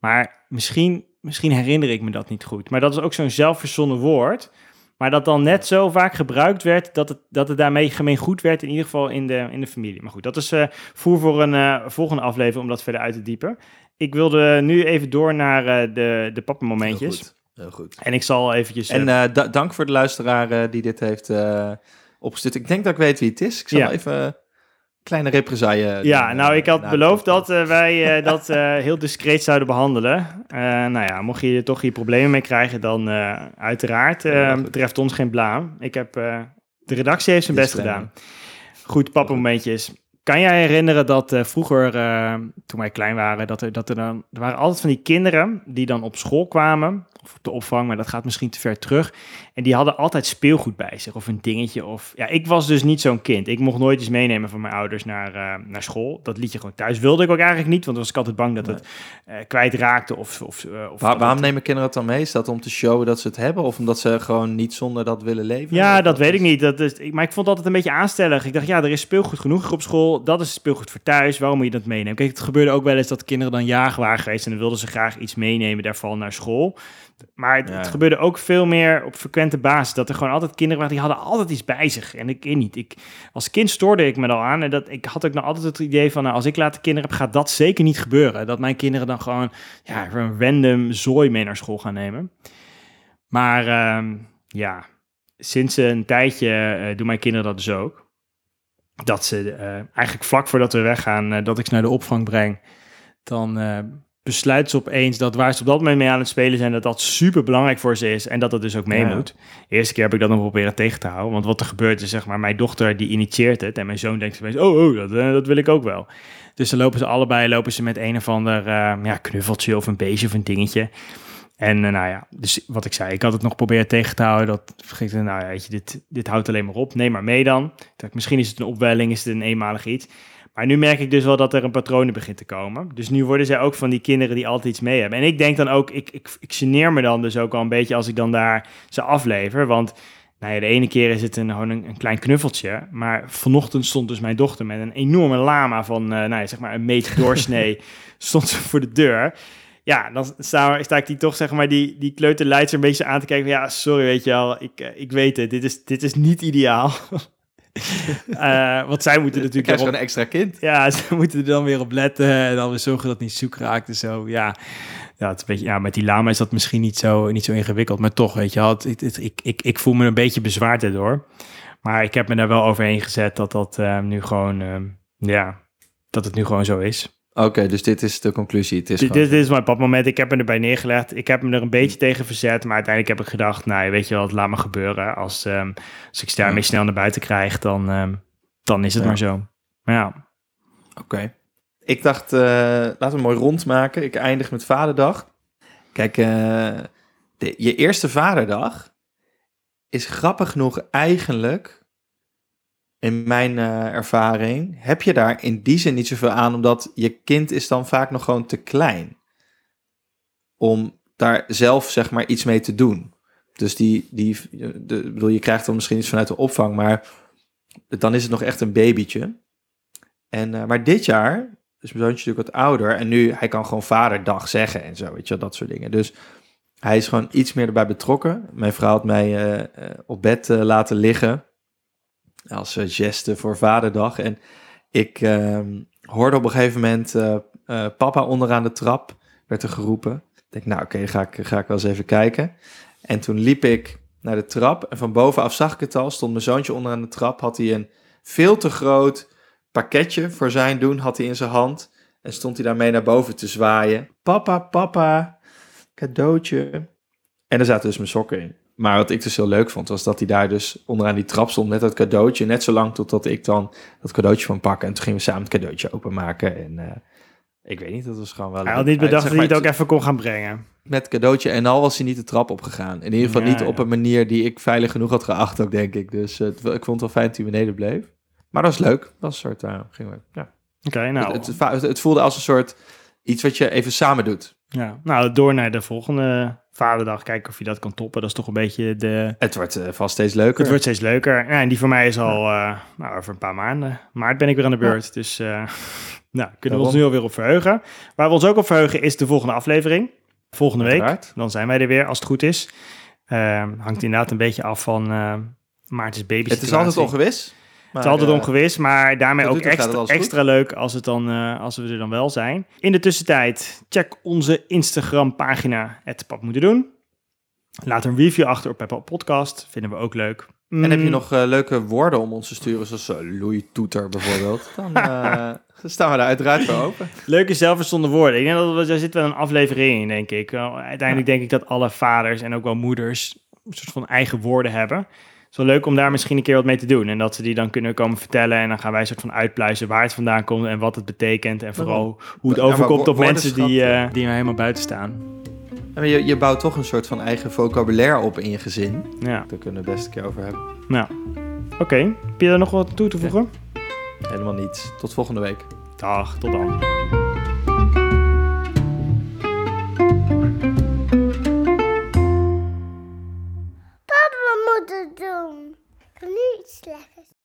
Maar misschien, misschien herinner ik me dat niet goed. Maar dat is ook zo'n zelfverzonnen woord. Maar dat dan net zo vaak gebruikt werd dat het, dat het daarmee gemeen goed werd, in ieder geval in de, in de familie. Maar goed, dat is eh, voer voor een eh, volgende aflevering om dat verder uit te diepen. Ik wilde nu even door naar eh, de, de pappenmomentjes. Heel goed. En ik zal eventjes... En da- dank voor de luisteraar eh, die dit heeft eh opgestuurd. Ik denk dat ik weet wie het is. Ik zal Ja. even kleine represaille ja, doen, nou, ik had beloofd dat wij dat heel discreet zouden behandelen. Eh, nou ja, mocht je er toch hier problemen mee krijgen, dan uiteraard Ja, betreft ons geen blaam. Ik heb, de redactie heeft zijn best gedaan. Goed, pappenmomentjes. Kan jij herinneren dat vroeger, toen wij klein waren, dat er, dat er dan... Er waren altijd van die kinderen die dan op school kwamen, of op de opvang, maar dat gaat misschien te ver terug. En die hadden altijd speelgoed bij zich, of een dingetje. Of, ja, ik was dus niet zo'n kind. Ik mocht nooit iets meenemen van mijn ouders naar, eh, naar school. Dat liet je gewoon thuis. Wilde ik ook eigenlijk niet, want dan was ik altijd bang dat het eh kwijtraakte. Of, of, eh, of Waar- waarom het- nemen kinderen het dan mee? Is dat om te showen dat ze het hebben? Of omdat ze gewoon niet zonder dat willen leven? Ja, dat weet is- ik niet. Dat is, ik, maar ik vond het altijd een beetje aanstellig. Ik dacht, ja, er is speelgoed genoeg op school. Dat is speelgoed voor thuis. Waarom moet je dat meenemen? Kijk, het gebeurde ook wel eens dat kinderen dan jarig waren geweest... en dan wilden ze graag iets meenemen daarvan naar school. Maar het, Ja, het ja. gebeurde ook veel meer op frequente basis. Dat er gewoon altijd kinderen waren, die hadden altijd iets bij zich. En ik weet niet. Ik, als kind stoorde ik me al aan. En dat, ik had ook nog altijd het idee van... Nou, als ik later kinderen heb, gaat dat zeker niet gebeuren. Dat mijn kinderen dan gewoon ja, een random zooi mee naar school gaan nemen. Maar ehm, ja, sinds een tijdje eh, doen mijn kinderen dat dus ook. Dat ze eh, eigenlijk vlak voordat we weggaan, eh, dat ik ze naar de opvang breng, dan besluiten ze opeens dat waar ze op dat moment mee aan het spelen zijn, dat dat super belangrijk voor ze is en dat dat dus ook mee Ja. moet. De eerste keer heb ik dat nog proberen tegen te houden, want wat er gebeurt is zeg maar, mijn dochter die initieert het en mijn zoon denkt opeens, oh, oh dat, eh, dat wil ik ook wel. Dus dan lopen ze allebei, lopen ze met een of ander eh, ja, knuffeltje of een beestje of een dingetje. En eh, nou ja, dus wat ik zei, ik had het nog proberen tegen te houden. Dat vergeet nou ja, weet je, dit, dit houdt alleen maar op. Neem maar mee dan. Dacht, misschien is het een opwelling, is het een eenmalig iets. Maar nu merk ik dus wel dat er een patroon in begint te komen. Dus nu worden zij ook van die kinderen die altijd iets mee hebben. En ik denk dan ook, ik, ik, ik geneer me dan dus ook al een beetje als ik dan daar ze aflever. Want nou ja, de ene keer is het een, gewoon een, een klein knuffeltje. Maar vanochtend stond dus mijn dochter met een enorme lama van, eh, nou ja, zeg maar een meter doorsnee, stond ze voor de deur. ja, dan sta, sta ik die toch, zeg maar, die, die kleuterleidster een beetje aan te kijken. Ja, sorry, weet je wel, ik, eh, ik weet het, dit is, dit is niet ideaal. uh, want zij moeten natuurlijk... Krijg gewoon een extra kind. Ja, ze moeten er dan weer op letten en dan weer zorgen dat het niet zoek raakt en zo. Ja, ja, het is een beetje, ja, met die lama is dat misschien niet zo, niet zo ingewikkeld, maar toch, weet je wel, het, ik, ik, ik voel me een beetje bezwaard erdoor. Maar ik heb me daar wel overheen gezet dat dat uh, nu gewoon, uh, ja, dat het nu gewoon zo is. Oké, dus dit is de conclusie. Het is dit, gewoon... dit is mijn moment. Ik heb me erbij neergelegd. Ik heb me er een beetje tegen verzet. Maar uiteindelijk heb ik gedacht, nou, weet je wel, laat me gebeuren. Als, um, als ik daarmee snel naar buiten krijg, dan, um, dan is het ja. maar zo. Maar ja. Oké. Okay. Ik dacht, uh, laten we mooi rondmaken. Ik eindig met vaderdag. Kijk, uh, de, je eerste vaderdag is grappig genoeg eigenlijk in mijn uh, ervaring, heb je daar in die zin niet zoveel aan, omdat je kind is dan vaak nog gewoon te klein om daar zelf zeg maar iets mee te doen. Dus die, die de, bedoel, je krijgt dan misschien iets vanuit de opvang, maar dan is het nog echt een babytje. En, uh, maar dit jaar, dus mijn zoontje natuurlijk wat ouder, en nu hij kan gewoon vaderdag zeggen en zo, weet je, dat soort dingen. Dus hij is gewoon iets meer erbij betrokken. Mijn vrouw had mij uh, op bed laten liggen als uh, geste voor Vaderdag. En ik uh, hoorde op een gegeven moment uh, uh, papa onderaan de trap, werd er geroepen. Ik denk, nou oké, ga, ik, ga ik wel eens even kijken. En toen liep ik naar de trap en van bovenaf zag ik het al, stond mijn zoontje onderaan de trap, had hij een veel te groot pakketje voor zijn doen, had hij in zijn hand. En stond hij daarmee naar boven te zwaaien. Papa, papa, cadeautje. En er zaten dus mijn sokken in. Maar wat ik dus heel leuk vond, was dat hij daar dus onderaan die trap stond met dat cadeautje. Net zo lang totdat ik dan dat cadeautje van pakken. En toen gingen we samen het cadeautje openmaken. En uh, ik weet niet, dat was gewoon wel Hij had niet bedacht dat hij het ook even kon gaan brengen. Met cadeautje en al was hij niet de trap opgegaan. In ieder geval ja, niet ja. op een manier die ik veilig genoeg had geacht ook, denk ik. Dus uh, ik vond het wel fijn dat hij beneden bleef. Maar dat was leuk. Dat was een soort, uh, ging leuk, ja. Oké, okay, nou. Het, het, het, voelde als een soort iets wat je even samen doet. Ja, nou, door naar de volgende vaderdag. Kijken of je dat kan toppen. Dat is toch een beetje de... Het wordt uh, vast steeds leuker. Het wordt steeds leuker. Ja, en die voor mij is al uh, nou, over een paar maanden. Maart ben ik weer aan de beurt. Ja. Dus uh, nou, kunnen we ons nu alweer op verheugen. Waar we ons ook op verheugen is de volgende aflevering. Volgende week. Dan zijn wij er weer, als het goed is. hangt inderdaad een beetje af van Maarten's baby Het is altijd ongewis. Maar, het is altijd uh, ongewis, maar daarmee ook extra, extra leuk als, het dan, uh, als we er dan wel zijn. In de tussentijd, check onze Instagram pagina, het pap moeten doen. Laat een review achter op Apple Podcast, vinden we ook leuk. Mm. En heb je nog uh, leuke woorden om ons te sturen, zoals Louis Toeter bijvoorbeeld, dan staan we daar uiteraard voor open. Leuke zelfverstonden woorden. Ik denk dat er zit wel een aflevering in, denk ik. Uiteindelijk ja. denk ik dat alle vaders en ook wel moeders een soort van eigen woorden hebben is wel leuk om daar misschien een keer wat mee te doen. En dat ze die dan kunnen komen vertellen. En dan gaan wij een soort van uitpluizen waar het vandaan komt en wat het betekent. En vooral hoe het overkomt op mensen die, uh, die er helemaal buiten staan. Je, je bouwt toch een soort van eigen vocabulaire op in je gezin. Ja. Daar kunnen we best een keer over hebben. Nou, oké. Okay. Heb je er nog wat toe te voegen? Ja. Helemaal niets. Tot volgende week. Dag, tot dan. Doen. Ik slechts.